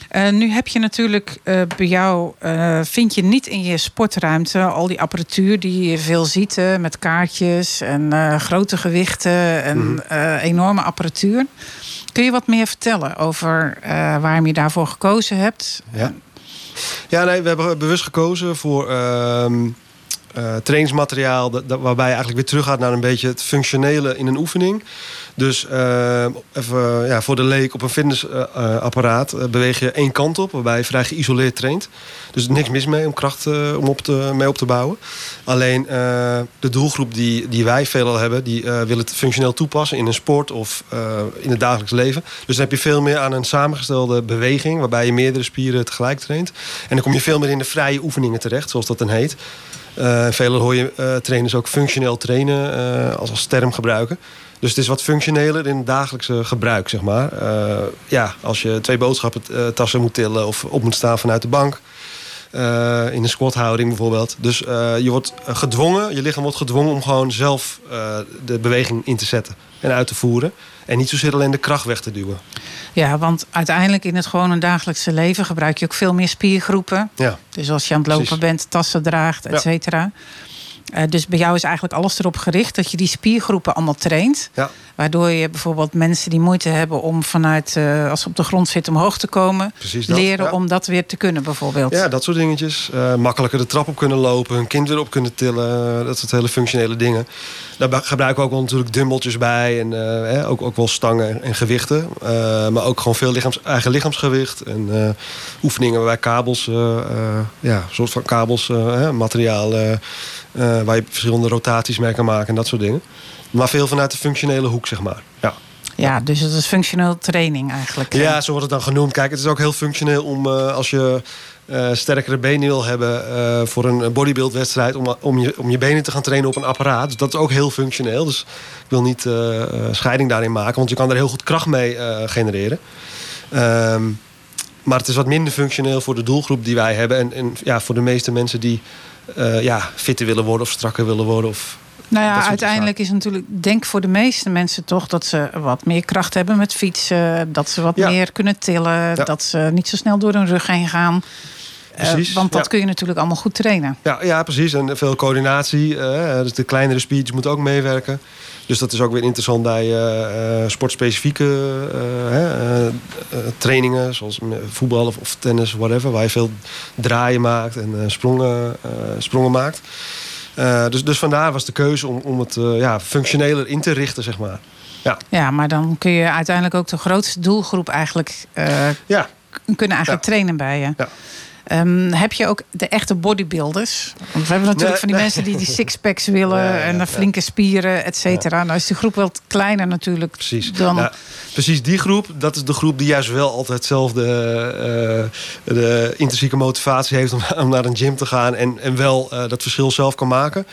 Eh, nu heb je natuurlijk eh, bij jou, eh, vind je niet in je sportruimte al die apparatuur die je veel ziet met kaartjes en grote gewichten en Mhm. enorme apparatuur. Kun je wat meer vertellen over waarom je daarvoor gekozen hebt? Ja. Ja, nee, we hebben bewust gekozen voor eh, trainingsmateriaal... Waarbij je eigenlijk weer teruggaat naar een beetje het functionele in een oefening. Dus ehm, even ja, voor de leek op een fitnessapparaat eh, beweeg je één kant op... waarbij je vrij geïsoleerd traint. Dus niks mis mee om kracht eh, om op te, mee op te bouwen. Alleen eh, de doelgroep die, die wij veelal hebben... die eh, willen het functioneel toepassen in een sport of eh, in het dagelijks leven. Dus dan heb je veel meer aan een samengestelde beweging... waarbij je meerdere spieren tegelijk traint. En dan kom je veel meer in de vrije oefeningen terecht, zoals dat dan heet. Eh velen hoor je eh, trainers ook functioneel trainen eh, als, als term gebruiken. Dus het is wat functioneler in het dagelijkse gebruik, zeg maar. Ja, als je twee boodschappen tassen moet tillen of op moet staan vanuit de bank. in een squathouding bijvoorbeeld. Dus je wordt gedwongen, je lichaam wordt gedwongen om gewoon zelf de beweging in te zetten en uit te voeren. En niet zozeer alleen de kracht weg te duwen. Ja, want uiteindelijk in het gewone dagelijkse leven gebruik je ook veel meer spiergroepen. Ja, Dus als je aan het lopen Precies. bent, tassen draagt, et Ja. Eh, dus bij jou is eigenlijk alles erop gericht dat je die spiergroepen allemaal traint. ja. Waardoor je bijvoorbeeld mensen die moeite hebben om vanuit, eh, als ze op de grond zitten, omhoog te komen. precies dat. leren ja. om dat weer te kunnen, bijvoorbeeld. Ja, dat soort dingetjes. Eh, makkelijker de trap op kunnen lopen, hun kind weer op kunnen tillen. Dat soort hele functionele dingen. Daar gebruiken we ook wel natuurlijk dumbbeltjes bij. En eh, ook, ook wel stangen en, en gewichten. Maar ook gewoon veel lichaams, eigen lichaamsgewicht. En oefeningen waarbij kabels, ja, soort van kabels, eh, materiaal... eh, waar je verschillende rotaties mee kan maken en dat soort dingen. Maar veel vanuit de functionele hoek, zeg maar. Ja. Ja, dus het is functioneel training eigenlijk. Ja, zo wordt het dan genoemd. Kijk, het is ook heel functioneel om eh, als je eh, sterkere benen wil hebben voor een bodybuildwedstrijd, om, om, je, om je benen te gaan trainen op een apparaat. Dus dat is ook heel functioneel. Dus ik wil niet scheiding daarin maken, want je kan er heel goed kracht mee genereren. Ehm, maar het is wat minder functioneel voor de doelgroep die wij hebben. En, en ja, voor de meeste mensen die eh, ja, fitter willen worden of strakker willen worden. Of, Nou ja, uiteindelijk is natuurlijk, denk voor de meeste mensen toch dat ze wat meer kracht hebben met fietsen, dat ze wat Ja. meer kunnen tillen, Ja. dat ze niet zo snel door hun rug heen gaan. Eh, want dat ja. kun je natuurlijk allemaal goed trainen. Ja, ja, precies. En veel coördinatie. eh, dus de kleinere speeds moeten ook meewerken. Dus dat is ook weer interessant bij eh, eh, sportspecifieke eh, trainingen. Zoals voetbal of, of tennis, whatever. Waar je veel draaien maakt en sprongen, sprongen maakt. Dus, dus vandaar was de keuze om, om het ja, functioneler in te richten, zeg maar. Ja, maar dan kun je uiteindelijk ook de grootste doelgroep eigenlijk Ja, kunnen eigenlijk Ja. trainen bij je. Ja. Ehm, heb je ook de echte bodybuilders? Want we hebben natuurlijk Nee, van die nee. mensen die die sixpacks willen Ja, ja, en de ja. flinke spieren, et cetera. Nou is de groep wel kleiner natuurlijk. precies. Dan, Ja, precies die groep, dat is de groep die juist wel altijd zelf de, eh, de intrinsieke motivatie heeft om, om naar een gym te gaan en, en wel eh, dat verschil zelf kan maken.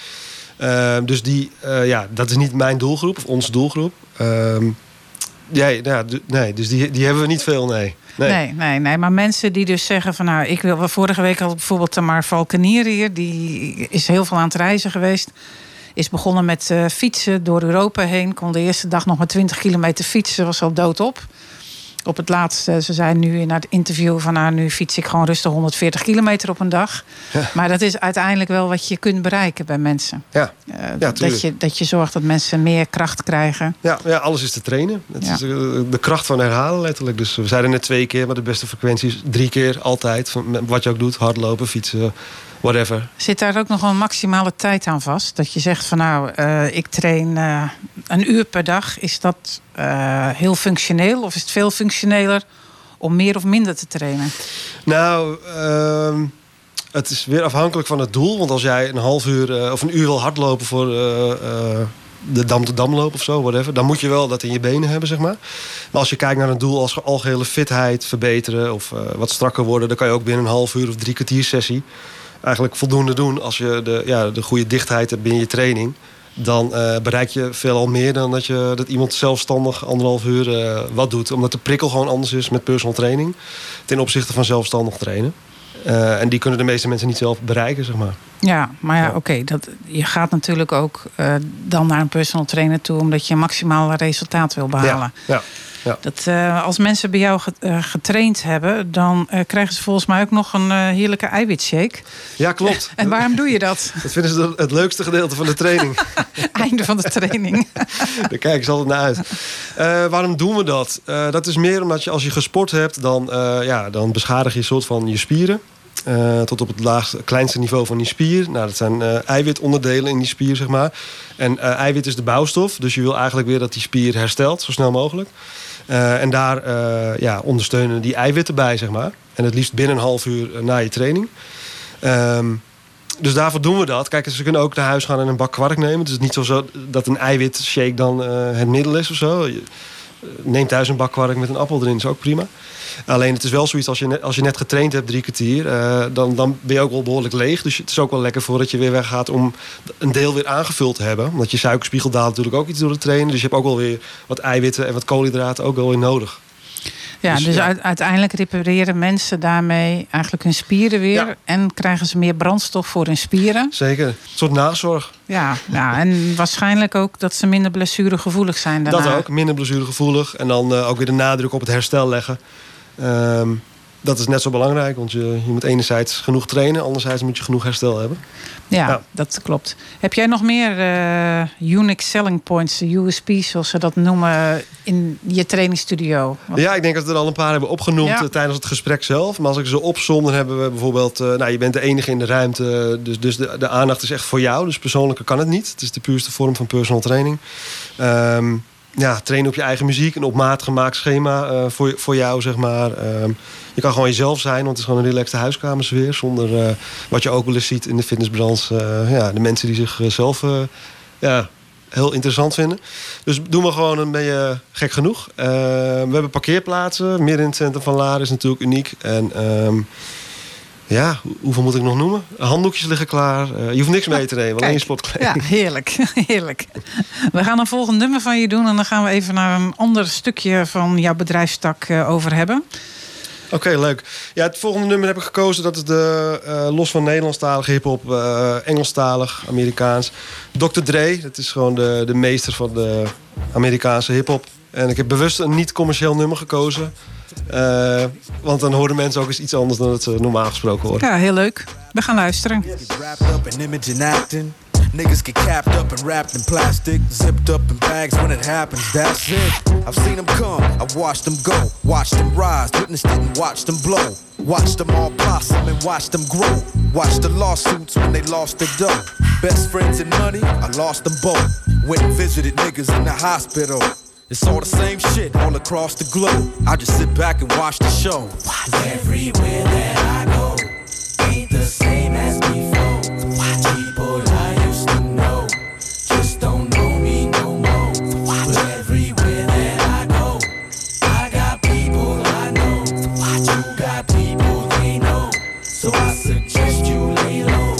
Eh, dus die, eh, ja, dat is niet mijn doelgroep of onze doelgroep. Ehm, ja, nee, dus die, die hebben we niet veel, nee. Nee. Nee, nee. Maar mensen die dus zeggen van nou, ik wil. Vorige week had bijvoorbeeld Tamar Valkenier hier. Die is heel veel aan het reizen geweest. Is begonnen met eh, fietsen door Europa heen. Kon de eerste dag nog maar 20 kilometer fietsen. Was al doodop. Op het laatste, ze zei nu in het interview van nou, nu fiets ik gewoon rustig 140 kilometer op een dag. Maar dat is uiteindelijk wel wat je kunt bereiken bij mensen. Ja, Eh, Ja, dat, je, dat je zorgt dat mensen meer kracht krijgen. ja, ja, alles is te trainen. Het Ja. is eh, de kracht van herhalen letterlijk. Dus we zeiden net twee keer, maar de beste frequentie is drie keer altijd. Wat je ook doet, hardlopen, fietsen, whatever. Zit daar ook nog een maximale tijd aan vast? Dat je zegt van nou, eh, ik train eh, een uur per dag. Is dat eh, heel functioneel of is het veel functioneler om meer of minder te trainen? Nou, ehm, het is weer afhankelijk van het doel. Want als jij een half uur of een uur wil hardlopen voor de dam te damloop of zo, whatever, dan moet je wel dat in je benen hebben, zeg maar. Maar als je kijkt naar een doel als algehele fitheid verbeteren of wat strakker worden, dan kan je ook binnen een half uur of drie kwartier sessie eigenlijk voldoende doen als je de, ja, de goede dichtheid hebt binnen je training. Dan eh, bereik je veelal meer dan dat, je, dat iemand zelfstandig anderhalf uur eh, wat doet. Omdat de prikkel gewoon anders is met personal training. Ten opzichte van zelfstandig trainen. Eh, en die kunnen de meeste mensen niet zelf bereiken, zeg maar. Ja, maar ja, oké. dat je gaat natuurlijk ook eh, dan naar een personal trainer toe... omdat je maximaal resultaat wil behalen. Ja, ja. Dat, eh, als mensen bij jou eh, getraind hebben... dan krijgen ze volgens mij ook nog een heerlijke eiwitshake. ja klopt. En waarom doe je dat? Dat vinden ze het leukste gedeelte van de training. Einde van de training. Daar kijken ze altijd naar uit. Waarom doen we dat? Dat is meer omdat je als je gesport hebt, dan, ja, dan beschadig je een soort van je spieren. Eh, tot op het laagste, kleinste niveau van die spier. Nou, dat zijn eh, eiwitonderdelen in die spier, zeg maar. En eh, eiwit is de bouwstof. Dus je wil eigenlijk weer dat die spier herstelt, zo snel mogelijk. En daar ja, ondersteunen die eiwitten bij, zeg maar. En het liefst binnen een half uur na je training. Ehm, dus daarvoor doen we dat. Kijk, ze kunnen ook naar huis gaan en een bak kwark nemen. Het is niet zo dat een eiwitshake dan het middel is of zo. Neem thuis een bak kwark met een appel erin, is ook prima. Alleen het is wel zoiets als je als je net getraind hebt drie kwartier, eh, dan, dan ben je ook wel behoorlijk leeg. Dus het is ook wel lekker voordat je weer weggaat om een deel weer aangevuld te hebben. Omdat je suikerspiegel daalt natuurlijk ook iets door het trainen. Dus je hebt ook wel weer wat eiwitten en wat koolhydraten ook wel weer nodig. Ja, Dus, dus ja. uiteindelijk repareren mensen daarmee eigenlijk hun spieren weer. Ja. En krijgen ze meer brandstof voor hun spieren. Zeker. Een soort nazorg. Ja, ja, en waarschijnlijk ook dat ze minder blessuregevoelig zijn daarna. Dat ook, minder blessuregevoelig. En dan eh, ook weer de nadruk op het herstel leggen. Ehm, dat is net zo belangrijk, want je, je moet enerzijds genoeg trainen, anderzijds moet je genoeg herstel hebben. Ja, Ja. dat klopt. Heb jij nog meer eh, unique selling points, de USP's zoals ze dat noemen, in je trainingsstudio? Wat- Ja, ik denk dat we er al een paar hebben opgenoemd Ja. eh, tijdens het gesprek zelf. Maar als ik ze opsom, dan hebben we bijvoorbeeld... eh, nou, je bent de enige in de ruimte, dus, dus de, de aandacht is echt voor jou. Dus persoonlijke kan het niet. Het is de puurste vorm van personal training. Ehm, ja, trainen op je eigen muziek, een op maat gemaakt schema eh, voor, voor jou, zeg maar. Ehm, je kan gewoon jezelf zijn, want het is gewoon een relaxte huiskamersfeer. Zonder eh, wat je ook wel eens ziet in de fitnessbranche. eh, ja, de mensen die zichzelf ja, heel interessant vinden. Dus doen we gewoon een beetje gek genoeg. Eh, we hebben parkeerplaatsen. Midden in het centrum van Laren is natuurlijk uniek. En ehm, ja, hoe- hoeveel moet ik nog noemen? Handdoekjes liggen klaar. Eh, je hoeft niks mee te nemen, alleen sportkleding. Ja, heerlijk. heerlijk. We gaan een volgend nummer van je doen en dan gaan we even naar een ander stukje van jouw bedrijfstak eh, over hebben. Oké, leuk. Ja, het volgende nummer heb ik gekozen. Dat is de eh, los van Nederlandstalige hip-hop, Engelstalig, Amerikaans. Dr. Dre, dat is gewoon de, de meester van de Amerikaanse hip-hop. En ik heb bewust een niet-commercieel nummer gekozen. Eh, want dan horen mensen ook eens iets anders dan het ze normaal gesproken horen. Ja, heel leuk. We gaan luisteren. Niggas get capped up and wrapped in plastic, zipped up in bags when it happens. That's it. I've seen them come, I've watched them go, watched them rise, witnessed it and watched them blow. Watched them all blossom and watched them grow. Watched the lawsuits when they lost their dough. Best friends and money, I lost them both. Went and visited niggas in the hospital. It's all the same shit all across the globe. I just sit back and watch the show. Everywhere that I go, ain't the same as before. People I used to know just don't know me no more. But everywhere that I go, I got people I know. You got people they know. So I suggest you lay low.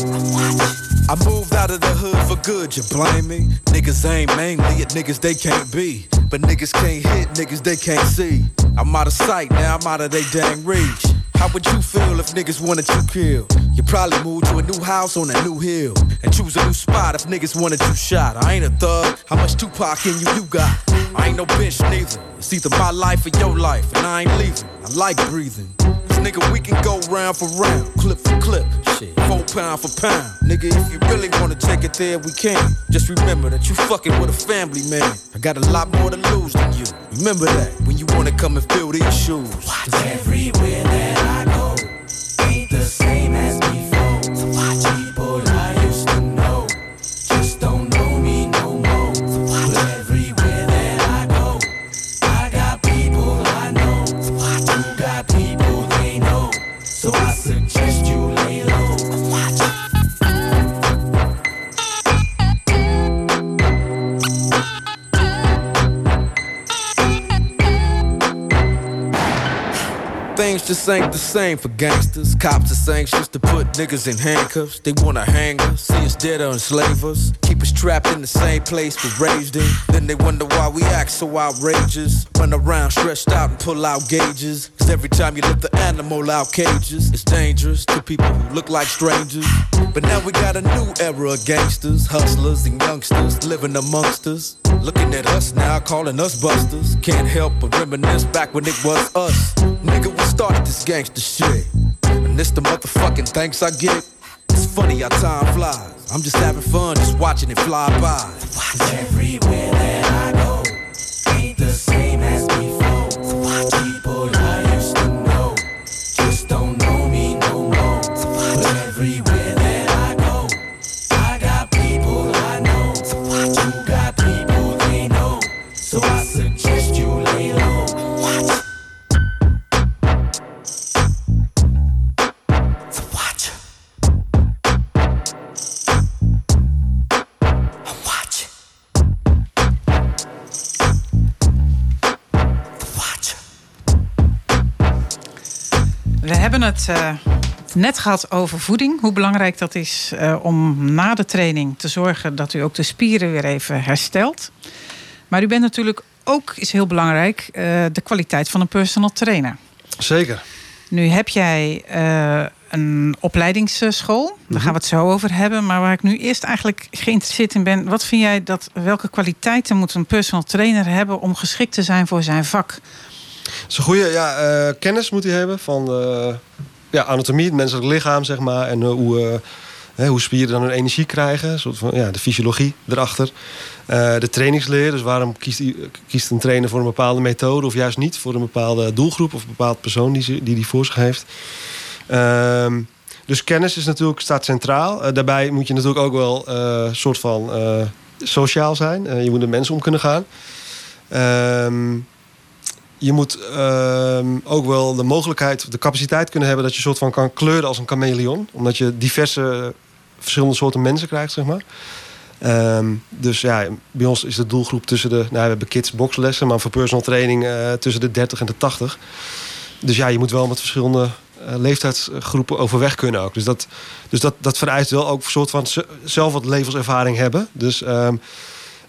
I moved out of the hood for good, you blame me? Niggas ain't mainly at niggas they can't be. But niggas can't hit niggas they can't see. I'm out of sight, now I'm out of they dang reach. How would you feel if niggas wanted you killed? You probably move to a new house on a new hill and choose a new spot if niggas wanted you shot. I ain't a thug. How much Tupac in you you got? I ain't no bitch neither. It's either my life or your life, and I ain't leaving. I like breathing. Nigga, we can go round for round, clip for clip, shit, four pound for pound. Nigga, if you really wanna take it there, we can. Just remember that you fucking with a family man. I got a lot more to lose than you. Remember that when you wanna come and fill these shoes. Everywhere that same for gangsters. Cops is anxious to put niggas in handcuffs. They wanna hang us, see us dead or enslave us. Us trapped in the same place we're raised in. Then they wonder why we act so outrageous. Run around stretched out and pull out gauges. Cause every time you lift the animal out cages, it's dangerous to people who look like strangers. But now we got a new era of gangsters, hustlers, and youngsters living amongst us. Looking at us now, calling us busters. Can't help but reminisce back when it was us. Nigga, we started this gangster shit. And this the motherfucking thanks I get. Funny how time flies. I'm just having fun, just watching it fly by. Watch Everywhere We hebben het eh, net gehad over voeding. Hoe belangrijk dat is eh, om na de training te zorgen dat u ook de spieren weer even herstelt. Maar u bent natuurlijk ook, is heel belangrijk, eh, de kwaliteit van een personal trainer. Zeker. Nu heb jij een opleidingsschool. Daar gaan we het zo over hebben. Maar waar ik nu eerst eigenlijk geïnteresseerd in ben. Wat vind jij dat, welke kwaliteiten moet een personal trainer hebben om geschikt te zijn voor zijn vak? Dat is een goede ja, eh, kennis moet hij hebben van de ja, anatomie, het menselijk lichaam, zeg maar. En eh, hoe, eh, hè, hoe spieren dan hun energie krijgen. Een soort van, ja, de fysiologie erachter. Eh, de trainingsleer, dus waarom kiest, kiest een trainer voor een bepaalde methode... of juist niet voor een bepaalde doelgroep of een bepaald persoon die ze- die, die voor zich heeft. Ehm, dus kennis is natuurlijk, staat centraal. Eh, daarbij moet je natuurlijk ook wel een soort van eh, sociaal zijn. Eh, je moet met mensen om kunnen gaan. Ehm, je moet ehm, ook wel de mogelijkheid, de capaciteit kunnen hebben... dat je soort van kan kleuren als een chameleon. Omdat je diverse, verschillende soorten mensen krijgt, zeg maar. Ehm, dus ja, bij ons is de doelgroep tussen de... Nou, we hebben kids boxlessen, maar voor personal training eh, tussen de 30 en de 80. Dus ja, je moet wel met verschillende eh, leeftijdsgroepen overweg kunnen ook. Dus dat, dus dat, dat vereist wel ook een soort van zelf wat levenservaring hebben. Dus ehm,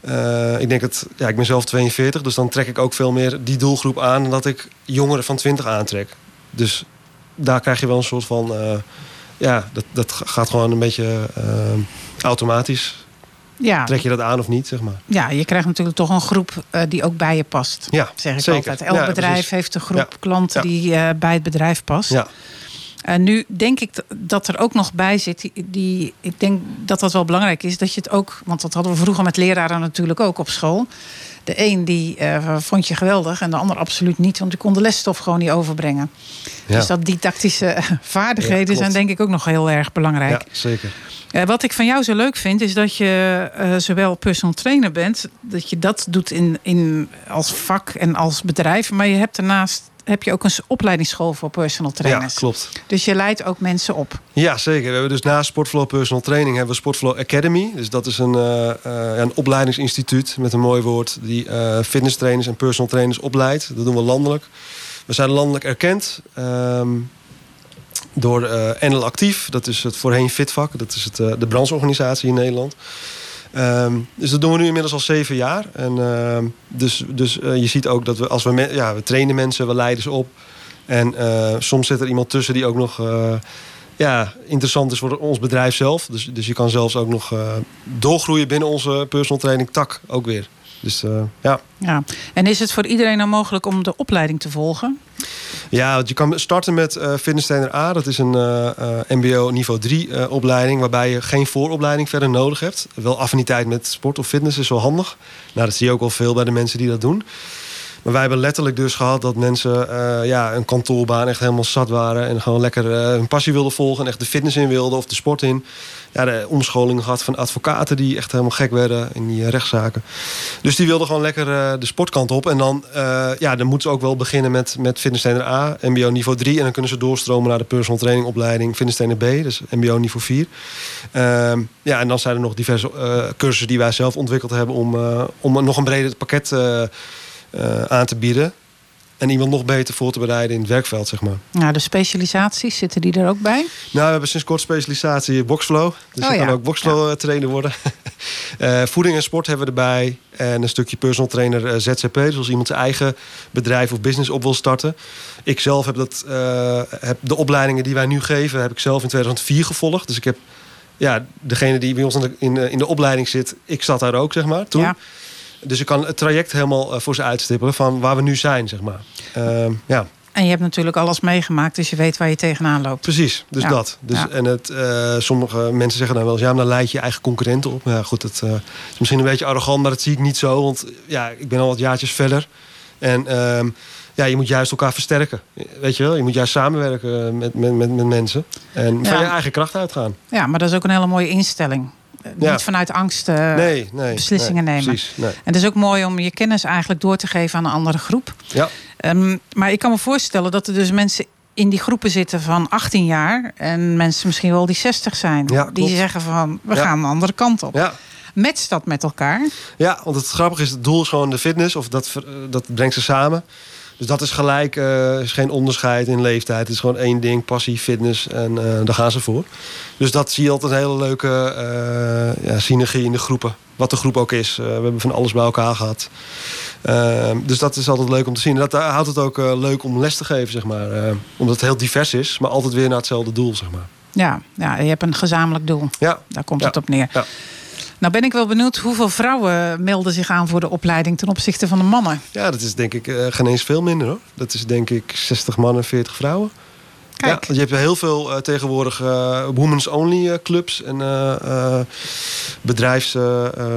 eh, ik denk het, ja, ik ben zelf 42, dus dan trek ik ook veel meer die doelgroep aan dan dat ik jongeren van 20 aantrek. Dus daar krijg je wel een soort van, eh, ja, dat, dat gaat gewoon een beetje ehm, automatisch. Ja, Trek je dat aan of niet, zeg maar. ja, je krijgt natuurlijk toch een groep eh, die ook bij je past. Ja, Zeg ik zeker. altijd. Elk Ja, bedrijf precies. heeft een groep Ja. klanten die eh, bij het bedrijf past. Ja, Nu denk ik dat er ook nog bij zit, die, die, ik denk dat dat wel belangrijk is, dat je het ook, want dat hadden we vroeger met leraren natuurlijk ook op school. De een die eh, vond je geweldig en de ander absoluut niet, want die kon de lesstof gewoon niet overbrengen. ja. Dus dat didactische eh, vaardigheden Ja, zijn denk ik ook nog heel erg belangrijk. ja zeker. Eh, wat ik van jou zo leuk vind, is dat je zowel personal trainer bent, dat je dat doet in, in, als vak en als bedrijf, maar je hebt daarnaast heb je ook een opleidingsschool voor personal Ja, trainers. klopt. Dus je leidt ook mensen op. Ja, zeker. We hebben dus na Sportflow Personal Training hebben we Sportflow Academy. Dus dat is een, eh, eh, ja, een opleidingsinstituut met een mooi woord... die eh fitness trainers en personal trainers opleidt. Dat doen we landelijk. We zijn landelijk erkend ehm, door eh NL Actief. Dat is het voorheen Fitvak. Dat is het, de brancheorganisatie in Nederland. Ehm, dus dat doen we nu inmiddels al zeven jaar. En, ehm, dus dus eh, je ziet ook dat we als we, ja, we trainen mensen, we leiden ze op. En eh, soms zit er iemand tussen die ook nog eh, ja, interessant is voor ons bedrijf zelf. Dus, dus je kan zelfs ook nog doorgroeien binnen onze personal training tak ook weer. Dus eh, ja. Ja. En is het voor iedereen nou mogelijk om de opleiding te volgen? Ja, want je kan starten met eh Fitness Trainer A. Dat is een eh, eh, MBO niveau 3 eh, opleiding... waarbij je geen vooropleiding verder nodig hebt. Wel affiniteit met sport of fitness is wel handig. Nou, dat zie je ook wel veel bij de mensen die dat doen. Maar wij hebben letterlijk dus gehad dat mensen eh, ja, een kantoorbaan echt helemaal zat waren... en gewoon lekker eh, hun passie wilden volgen en echt de fitness in wilden of de sport in. Ja, de omscholing gehad van advocaten die echt helemaal gek werden in die eh, rechtszaken. Dus die wilden gewoon lekker de sportkant op. En dan, ja, dan moeten ze ook wel beginnen met, met fitness trainer A, MBO niveau 3. En dan kunnen ze doorstromen naar de personal training opleiding fitness trainer B, dus MBO niveau 4. Ehm, ja, en dan zijn er nog diverse cursussen die wij zelf ontwikkeld hebben om, om nog een breder pakket eh, eh, aan te bieden. En iemand nog beter voor te bereiden in het werkveld, zeg maar. Nou, de specialisaties, zitten die er ook bij? Nou, we hebben sinds kort specialisatie boxflow. Dus Oh je ja, kan ook boxflow eh, trainer worden. Eh, voeding en sport hebben we erbij. En een stukje personal trainer eh, ZZP. Dus als iemand zijn eigen bedrijf of business op wil starten. Ik zelf heb, dat, heb de opleidingen die wij nu geven... heb ik zelf in 2004 gevolgd. Dus ik heb ja, degene die bij ons in de, in, in de opleiding zit... ik zat daar ook, zeg maar, toen. Ja. Dus ik kan het traject helemaal eh, voor ze uitstippelen... van waar we nu zijn, zeg maar. Ehm, ja. En je hebt natuurlijk alles meegemaakt, dus je weet waar je tegenaan loopt. Precies, dus Ja. dat. Dus, Ja. En het, eh, sommige mensen zeggen dan wel eens... ja, maar dan leid je je eigen concurrenten op. Maar ja, goed, dat eh, is misschien een beetje arrogant... maar dat zie ik niet zo, want ja, ik ben al wat jaartjes verder. En ehm, ja, je moet juist elkaar versterken. Weet je wel? Je moet juist samenwerken met, met, met, met mensen. En van je eigen kracht uitgaan. Ja, maar dat is ook een hele mooie instelling. Ja. Niet vanuit angst eh, nee, nee. beslissingen nee, nemen. Precies, nee. En het is ook mooi om je kennis eigenlijk door te geven aan een andere groep. Ja. Ehm, maar ik kan me voorstellen dat er dus mensen in die groepen zitten van 18 jaar... en mensen misschien wel die 60 zijn. Ja, die klopt. zeggen van, we Ja. gaan een andere kant op. Ja. Matcht dat met elkaar? Ja, want het grappige is, het doel is gewoon de fitness. Of dat, eh, dat brengt ze samen. Dus dat is gelijk, eh is geen onderscheid in leeftijd. Het is gewoon één ding, passie, fitness. En eh, daar gaan ze voor. Dus dat zie je altijd een hele leuke eh, ja, synergie in de groepen. Wat de groep ook is. We hebben van alles bij elkaar gehad. Ehm, dus dat is altijd leuk om te zien. Dat eh, houdt het ook leuk om les te geven, zeg maar. Omdat het heel divers is, maar altijd weer naar hetzelfde doel, zeg maar. Ja, ja je hebt een gezamenlijk doel. Ja. Daar komt Ja. het op neer. Ja. Nou ben ik wel benieuwd hoeveel vrouwen melden zich aan voor de opleiding ten opzichte van de mannen. Ja, dat is denk ik eh, geen eens veel minder hoor. Dat is denk ik 60 mannen, 40 vrouwen. Kijk. Ja, want je hebt heel veel eh, tegenwoordig eh, women's only clubs en eh, bedrijfs,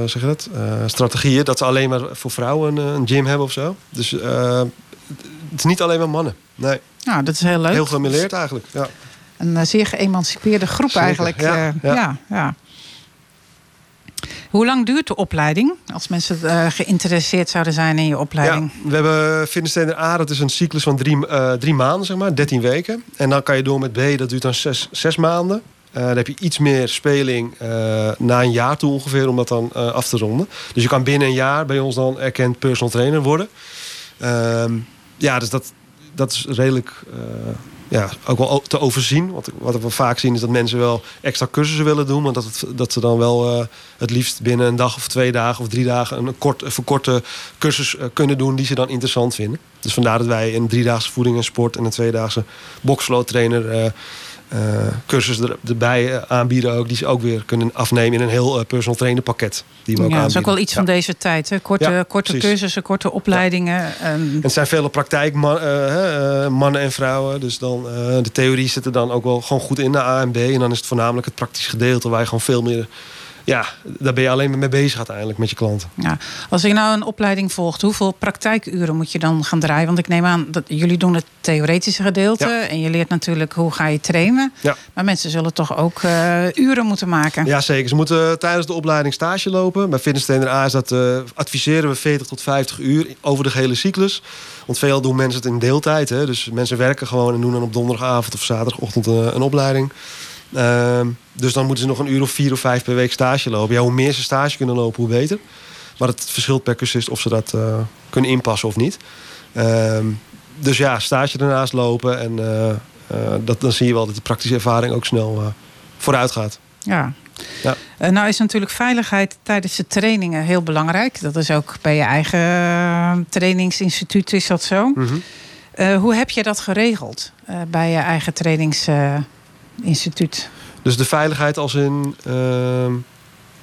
zeg je dat, strategieën. Dat ze alleen maar voor vrouwen een, gym hebben of zo. Dus het is niet alleen maar mannen. Nee, Nou, dat is heel leuk. heel gemêleerd eigenlijk. Ja. Een zeer geëmancipeerde groep Zeker, eigenlijk. ja, ja. Hoe lang duurt de opleiding? Als mensen eh, geïnteresseerd zouden zijn in je opleiding. We hebben Trainer A, dat is een cyclus van drie, eh, drie maanden, zeg maar, 13 weken. En dan kan je door met B, dat duurt dan zes, zes maanden. Eh, dan heb je iets meer speling na een jaar toe ongeveer om dat dan af te ronden. Dus je kan binnen een jaar bij ons dan erkend personal trainer worden. Ehm, ja, dus dat, dat is redelijk ja, ook wel te overzien. Want wat we vaak zien is dat mensen wel extra cursussen willen doen. Maar dat, dat ze dan wel eh, het liefst binnen een dag of twee dagen of drie dagen... een kort, een verkorte cursus eh, kunnen doen die ze dan interessant vinden. Dus vandaar dat wij een driedaagse voeding en sport... en een tweedaagse boxflow trainer... eh, cursus er, erbij eh, aanbieden ook, die ze ook weer kunnen afnemen in een heel eh, personal trainer pakket. Die we ook Ja, dat is ook aanbieden. wel iets van deze tijd. Hè? Korte, Ja, korte precies. cursussen, korte opleidingen. ehm, En het zijn vele praktijkmannen mannen en vrouwen. Dus dan, de theorie zit er dan ook wel gewoon goed in, de A en B. En dan is het voornamelijk het praktische gedeelte waar je gewoon veel meer... Ja, daar ben je alleen maar mee bezig uiteindelijk met je klanten. ja. Als je nou een opleiding volgt, hoeveel praktijkuren moet je dan gaan draaien? Want ik neem aan dat jullie doen het theoretische gedeelte. Ja. En je leert natuurlijk hoe ga je trainen. Ja. Maar mensen zullen toch ook eh, uren moeten maken. Ja, zeker. Ze moeten tijdens de opleiding stage lopen. Bij Fitness Trainer A is dat, eh, adviseren we 40 tot 50 uur over de gehele cyclus. Want veel doen mensen het in deeltijd. Hè? Dus mensen werken gewoon en doen dan op donderdagavond of zaterdagochtend eh, een opleiding. Ehm, dus dan moeten ze nog een uur of vier of vijf per week stage lopen. Ja, hoe meer ze stage kunnen lopen, hoe beter. Maar het verschilt per cursist of ze dat eh, kunnen inpassen of niet. Ehm, dus ja, stage ernaast lopen. En eh, eh, dat, dan zie je wel dat de praktische ervaring ook snel vooruit gaat. Ja. Ja. Nou is natuurlijk veiligheid tijdens de trainingen heel belangrijk. Dat is ook bij je eigen trainingsinstituut is dat zo. Mhm. Hoe heb je dat geregeld bij je eigen trainingsinstituut? Dus de veiligheid als in... ehm,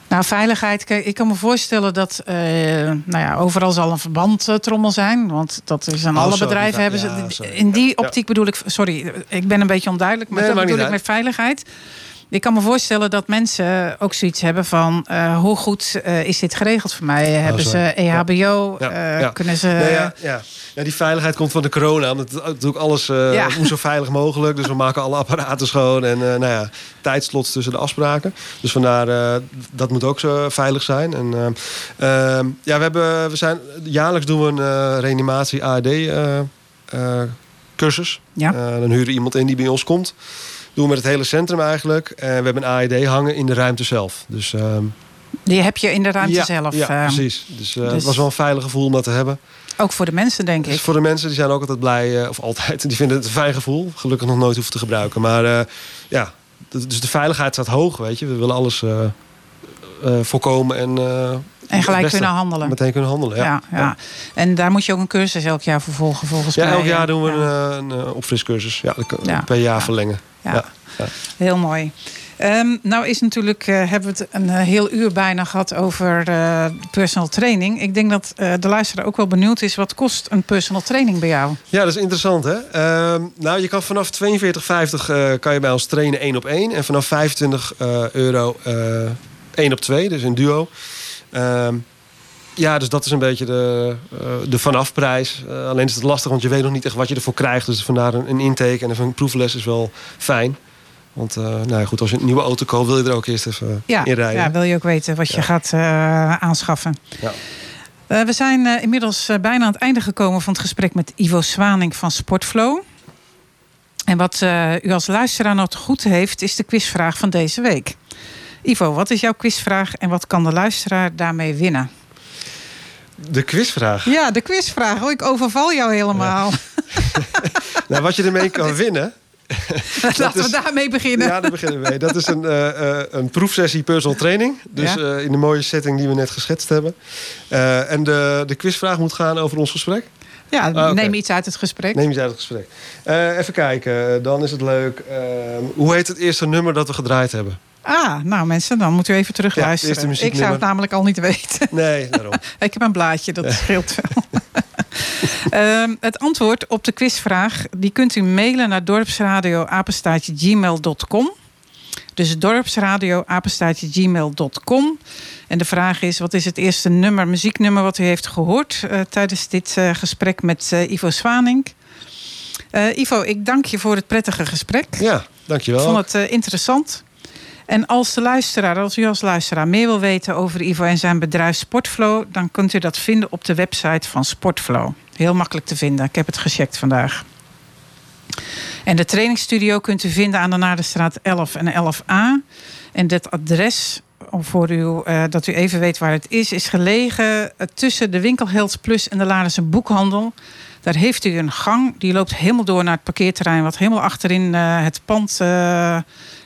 Nou, veiligheid. Ik kan me voorstellen dat eh, nou ja, overal zal een verbandtrommel zijn. Want dat is aan Oh, alle bedrijven hebben ze. ja, in die optiek bedoel ik. Sorry, ik ben een beetje onduidelijk. Maar Nee, dat bedoel ik met veiligheid. Ik kan me voorstellen dat mensen ook zoiets hebben van... eh, hoe goed eh, is dit geregeld voor mij? hebben ze E EHBO? Ja, ja. Kunnen ze... Ja, ja. ja, die veiligheid komt van de corona. Omdat het natuurlijk alles eh, moet zo veilig mogelijk. Dus we maken alle apparaten schoon. En nou ja, tijdslots tussen de afspraken. Dus vandaar, dat moet ook zo veilig zijn. En, eh, ehm, ja, we, hebben, we zijn, jaarlijks doen we een reanimatie AED eh, cursus. Ja. Eh, dan huren we iemand in die bij ons komt. Doen we met het hele centrum eigenlijk. En we hebben een AED hangen in de ruimte zelf. Dus, ehm, Die heb je in de ruimte ja, zelf. Ja, eh, precies. Dus, eh, dus- het was wel een veilig gevoel om dat te hebben. ook voor de mensen, denk Dus ik. voor de mensen die zijn ook altijd blij, eh, of altijd, die vinden het een fijn gevoel. Gelukkig nog nooit hoeven te gebruiken. Maar eh, ja, dus de veiligheid staat hoog, weet je. We willen alles eh, eh, voorkomen en, eh, En gelijk kunnen handelen. Meteen kunnen handelen, ja. Ja, ja. En daar moet je ook een cursus elk jaar voor volgen, volgens Ja, mij. elk jaar doen we Ja. een, eh, een, eh, opfriscursus. Ja, dat kan Ja. per jaar verlengen. Ja. Ja. Ja. Heel mooi. Ehm, nou is natuurlijk, eh, hebben we het een heel uur bijna gehad over eh, personal training. Ik denk dat eh, de luisteraar ook wel benieuwd is, wat kost een personal training bij jou? Ja, dat is interessant hè. Ehm, nou, je kan vanaf 42,50 eh kan je bij ons trainen één op één. En vanaf 25 eh, euro één op twee, dus een duo. Ehm, ja, dus dat is een beetje de, eh, de vanafprijs. Eh alleen is het lastig, want je weet nog niet echt wat je ervoor krijgt. Dus vandaar een, een intake en een proefles is wel fijn. Want eh, nou ja, goed, als je een nieuwe auto koopt, wil je er ook eerst even Ja, in rijden. ja, wil je ook weten wat je Ja. gaat aanschaffen. Ja. We zijn inmiddels bijna aan het einde gekomen van het gesprek met Ivo Zwaning van Sportflow. En wat u als luisteraar nog goed heeft, is de quizvraag van deze week. Ivo, wat is jouw quizvraag en wat kan de luisteraar daarmee winnen? De quizvraag. Ja, de quizvraag. Oh, ik overval jou helemaal. Nou, wat je ermee kan winnen... Laten is- we daarmee beginnen. Ja, daar beginnen we mee. Dat is een, eh, eh, een proefsessie personal training. Dus Ja. eh, in de mooie setting die we net geschetst hebben. En de, de quizvraag moet gaan over ons gesprek. Ja, Ah, neem iets uit het gesprek. Neem eens uit het gesprek. Even kijken, dan is het leuk. Eh, hoe heet het eerste nummer dat we gedraaid hebben? Ah, nou mensen, dan moet u even terug luisteren. ik zou het namelijk al niet weten. Nee, daarom. Ik heb een blaadje, dat scheelt wel. Ehm, het antwoord op de quizvraag die kunt u mailen naar dorpsradio@gmail.com. Dus dorpsradio@gmail.com. En de vraag is: wat is het eerste nummer, muzieknummer wat u heeft gehoord eh, tijdens dit eh, gesprek met eh, Ivo Zwaning? Eh, Ivo, ik dank je voor het prettige gesprek. Ja, Ik dankjewel. vond het interessant. En als de luisteraar, als u als luisteraar meer wil weten over Ivo en zijn bedrijf Sportflow, dan kunt u dat vinden op de website van Sportflow. Heel makkelijk te vinden. Ik heb het gecheckt vandaag. En de trainingsstudio kunt u vinden aan de Naardenstraat 11 en 11a. En dit adres, voor u, eh, dat u even weet waar het is, is gelegen eh, tussen de winkel Plus en de Laardense Boekhandel. Daar heeft u een gang, die loopt helemaal door naar het parkeerterrein, wat helemaal achterin eh, het pand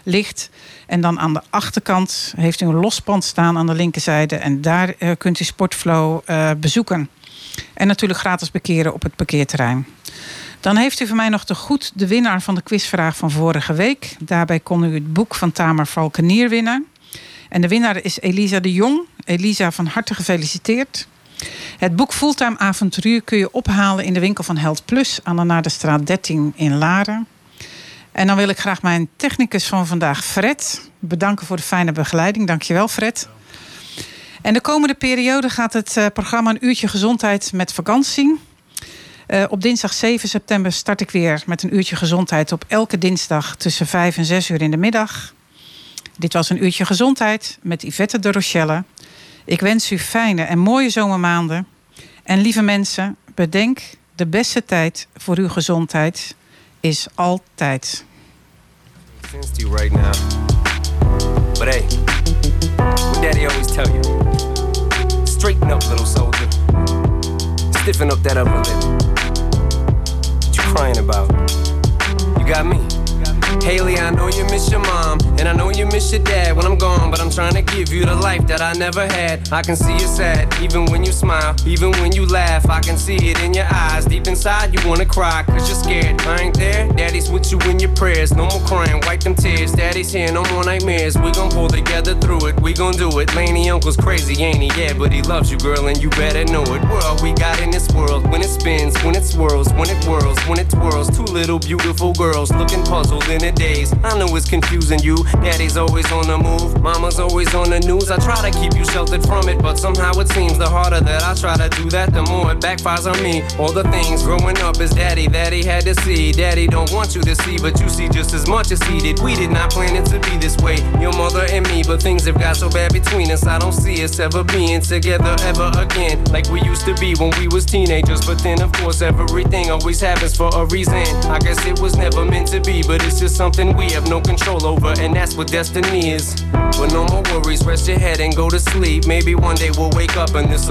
ligt. En dan aan de achterkant heeft u een los pand staan aan de linkerzijde. En daar eh, kunt u Sportflow eh, bezoeken. En natuurlijk gratis parkeren op het parkeerterrein. Dan heeft u van mij nog te goed de winnaar van de quizvraag van vorige week. Daarbij kon u het boek van Tamer Valkenier winnen. En de winnaar is Elisa de Jong. Elisa, van harte gefeliciteerd. Het boek Fulltime Avonturier kun je ophalen in de winkel van Held Plus aan de Naardenstraat 13 in Laren. En dan wil ik graag mijn technicus van vandaag, Fred, bedanken voor de fijne begeleiding. Dankjewel, Fred. En de komende periode gaat het eh, programma Een Uurtje Gezondheid met vakantie. Eh, op dinsdag 7 september start ik weer met een uurtje gezondheid op elke dinsdag tussen 5 en 6 uur in de middag. Dit was een uurtje gezondheid met Yvette de Rochelle. Ik wens u fijne en mooie zomermaanden. En lieve mensen, bedenk, de beste tijd voor uw gezondheid is altijd. Sense to you right now. But hey, what daddy always tell you. Straighten up, little soldier. Stiffen up that upper lip. What you crying about? You got me. Haley, I know you miss your mom, and I know you miss your dad when I'm gone, but I'm trying to give you the life that I never had. I can see you sad, even when you smile, even when you laugh. I can see it in your eyes. Deep inside, you wanna cry, cause you're scared. I ain't there, daddy's with you in your prayers. No more crying, wipe them tears. Daddy's here, no more nightmares. We gon' pull together through it, we gon' do it. Laney uncle's crazy, ain't he? Yeah, but he loves you, girl, and you better know it. All we got in this world. When it spins, when it swirls, when it whirls, when it twirls. Two little beautiful girls looking puzzled in a days. I know it's confusing you. Daddy's always on the move, mama's always on the news. I try to keep you sheltered from it, but somehow it seems the harder that I try to do that, the more it backfires on me. All the things growing up is daddy that he had to see. Daddy don't want you to see, but you see just as much as he did. We did not plan it to be this way, your mother and me, but things have got so bad between us. I don't see us ever being together ever again, like we used to be when we was teenagers. But then, of course, everything always happens for a reason. I guess it was never meant to be, but it's just something we have no control over, and that's what destiny is. But no more worries, rest your head and go to sleep. Maybe one day we'll wake up and this'll